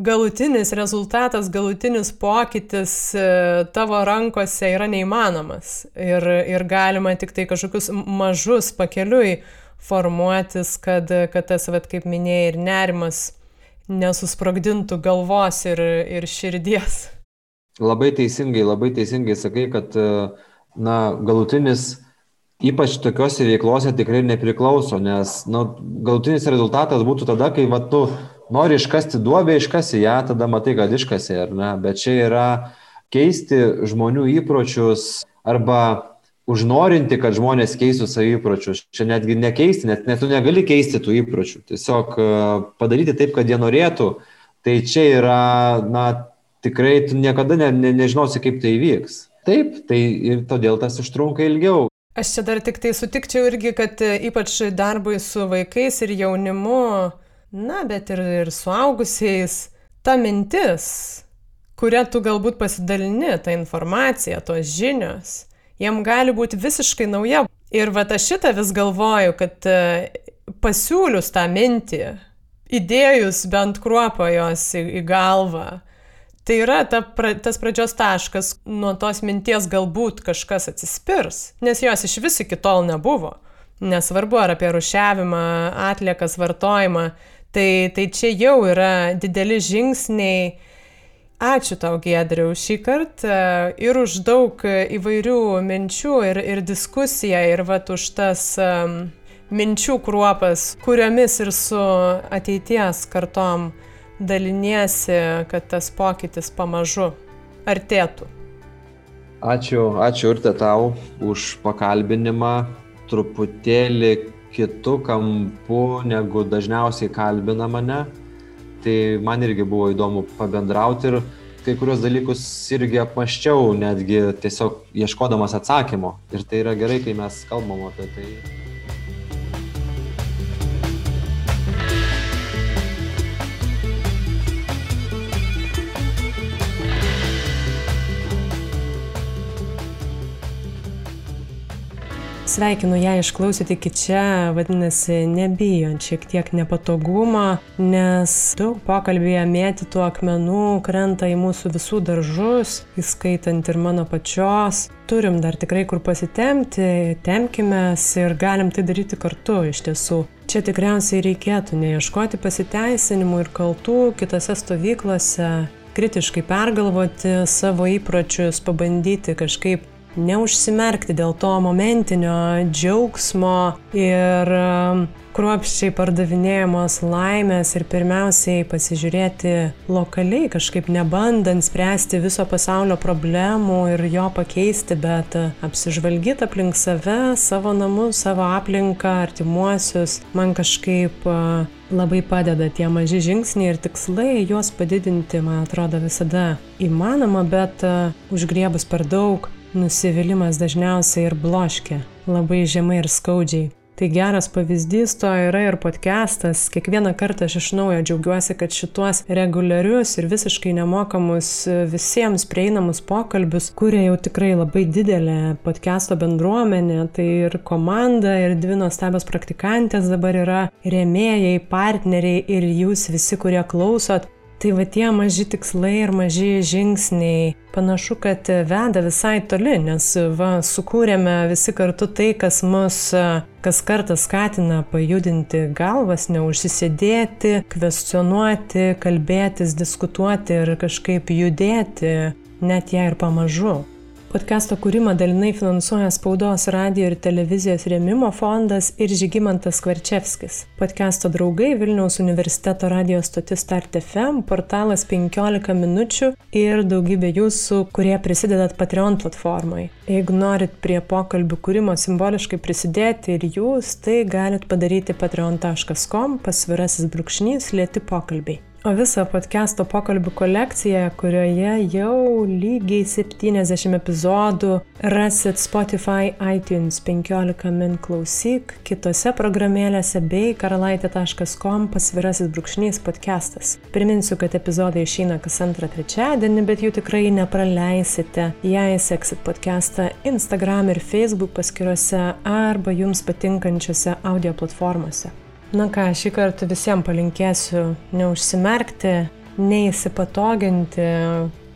galutinis rezultatas, galutinis pokytis e, tavo rankose yra neįmanomas. Ir, ir galima tik tai kažkokius mažus pakeliui formuotis, kad, kad tas, vat, kaip minėjai, ir nerimas nesusprogdintų galvos ir, ir širdies. Labai teisingai, labai teisingai sakai, kad e, na, galutinis ypač tokiuose veiklose tikrai nepriklauso, nes nu, galutinis rezultatas būtų tada, kai va, tu nori iškasti duobę, iškasi ją, tada matai, kad iškasi, ar ne? Bet čia yra keisti žmonių įpročius arba užnorinti, kad žmonės keistų savo įpročius. Čia netgi nekeisti, net, net tu negali keisti tų įpročių. Tiesiog e, padaryti taip, kad jie norėtų. Tai čia yra, na, tikrai tu niekada ne, ne, nežinosi, kaip tai vyks. Taip, tai ir todėl tas užtrunka ilgiau. Aš čia dar tik tai sutikčiau irgi, kad e, ypač darbui su vaikais ir jaunimu na, bet ir, ir suaugusiais, ta mintis, kuria tu galbūt pasidalini, ta informacija, tos žinios, jiem gali būti visiškai nauja. Ir va aš šitą vis galvoju, kad e, pasiūlius tą mintį, įdėjus bent kruopą jos į, į galvą, tai yra ta, pra, tas pradžios taškas, nuo tos minties galbūt kažkas atsispirs, nes jos iš vis iki tol nebuvo. Nesvarbu ar apie rušiavimą, atliekas, vartojimą, Tai, tai čia jau yra dideli žingsniai. Ačiū tau, Gedriau, šį kartą ir už daug įvairių minčių ir, ir diskusiją, ir vat už tas um, minčių kruopas, kuriomis ir su ateities kartom daliniesi, kad tas pokytis pamažu artėtų. Ačiū, ačiū ir tau už pakalbinimą. Truputėlį kitu kampu, negu dažniausiai kalbina mane. Tai man irgi buvo įdomu pabendrauti ir kai kurios dalykus irgi apmaščiau, netgi tiesiog ieškodamas atsakymo. Ir tai yra gerai, kai mes kalbam apie tai. Sveikinu ją išklausyti iki čia, vadinasi, nebijant šiek tiek nepatogumo, nes daug pokalbėje mėtytų akmenų krenta į mūsų visų daržus, įskaitant ir mano pačios. Turim dar tikrai kur pasitemti, temkime ir galim tai daryti kartu iš tiesų. Čia tikriausiai reikėtų neieškoti pasiteisinimų ir kaltų kitose stovyklose, kritiškai pergalvoti savo įpročius, pabandyti kažkaip neužsimerkti dėl to momentinio džiaugsmo ir um, kruopščiai pardavinėjamos laimės ir pirmiausiai pasižiūrėti lokaliai, kažkaip nebandant spręsti viso pasaulio problemų ir jo pakeisti, bet uh, apsižvalgyti aplink save, savo namus, savo aplinką, artimuosius, man kažkaip uh, labai padeda tie maži žingsniai ir tikslai, juos padidinti, man atrodo, visada įmanoma, bet uh, užgriebus per daug nusivylimas dažniausiai ir bloškia, labai žemai ir skaudžiai. Tai geras pavyzdys to yra ir podcastas. Kiekvieną kartą aš iš naujo džiaugiuosi, kad šituos reguliarius ir visiškai nemokamus visiems prieinamus pokalbius kuria jau tikrai labai didelė podcasto bendruomenė. Tai ir komanda, ir dvi nuostabios praktikantės dabar yra remėjai, partneriai ir jūs visi, kurie klausot. Tai va tie maži tikslai ir maži žingsniai panašu, kad veda visai toli, nes va sukūrėme visi kartu tai, kas mus kas kartą skatina pajudinti galvas, neužsisėdėti, kvestionuoti, kalbėtis, diskutuoti ir kažkaip judėti, net jei ir pamažu. Podcast'o kūrimą dalinai finansuoja Spaudos radio ir televizijos rėmimo fondas ir Žygimantas Kvarčevskis. Podcast'o draugai Vilniaus universiteto radio stotis Start FM, portalas 15 minučių ir daugybė jūsų, kurie prisidedat Patreon platformai. Jeigu norit prie pokalbių kūrimo simboliškai prisidėti ir jūs, tai galit padaryti patreon.com pasvirasis brūkšnys lėti pokalbiai. O visą podcast'o pokalbių kolekciją, kurioje jau lygiai 70 epizodų rasit Spotify, iTunes 15 min klausyk, kitose programėlėse bei karalaitė.com pasvirasis brūkšnys podcastas. Priminsiu, kad epizodai išeina kas antrą trečiadienį, bet jų tikrai nepraleisite, jei seksit podcastą Instagram ir Facebook paskiruose arba jums patinkančiose audio platformose. Na ką, šį kartą visiems palinkėsiu neužsimerkti, neįsipatoginti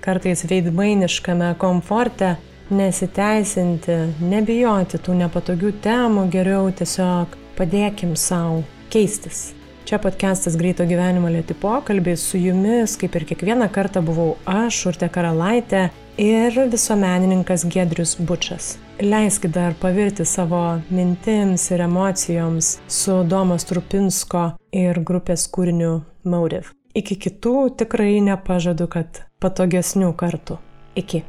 kartais veidmainiškame komforte, nesiteisinti, nebijoti tų nepatogių temų, geriau tiesiog padėkim savo keistis. Čia podcastas Greito gyvenimo lėti pokalbiai su jumis, kaip ir kiekvieną kartą buvau aš, Urte Karalaitė ir visuomenininkas Gedrius Bučas. Leiskit dar pavirti savo mintims ir emocijoms su Domas Trupinsko ir grupės kūriniu Motive. Iki kitų tikrai nepažadu, kad patogesnių kartų. Iki.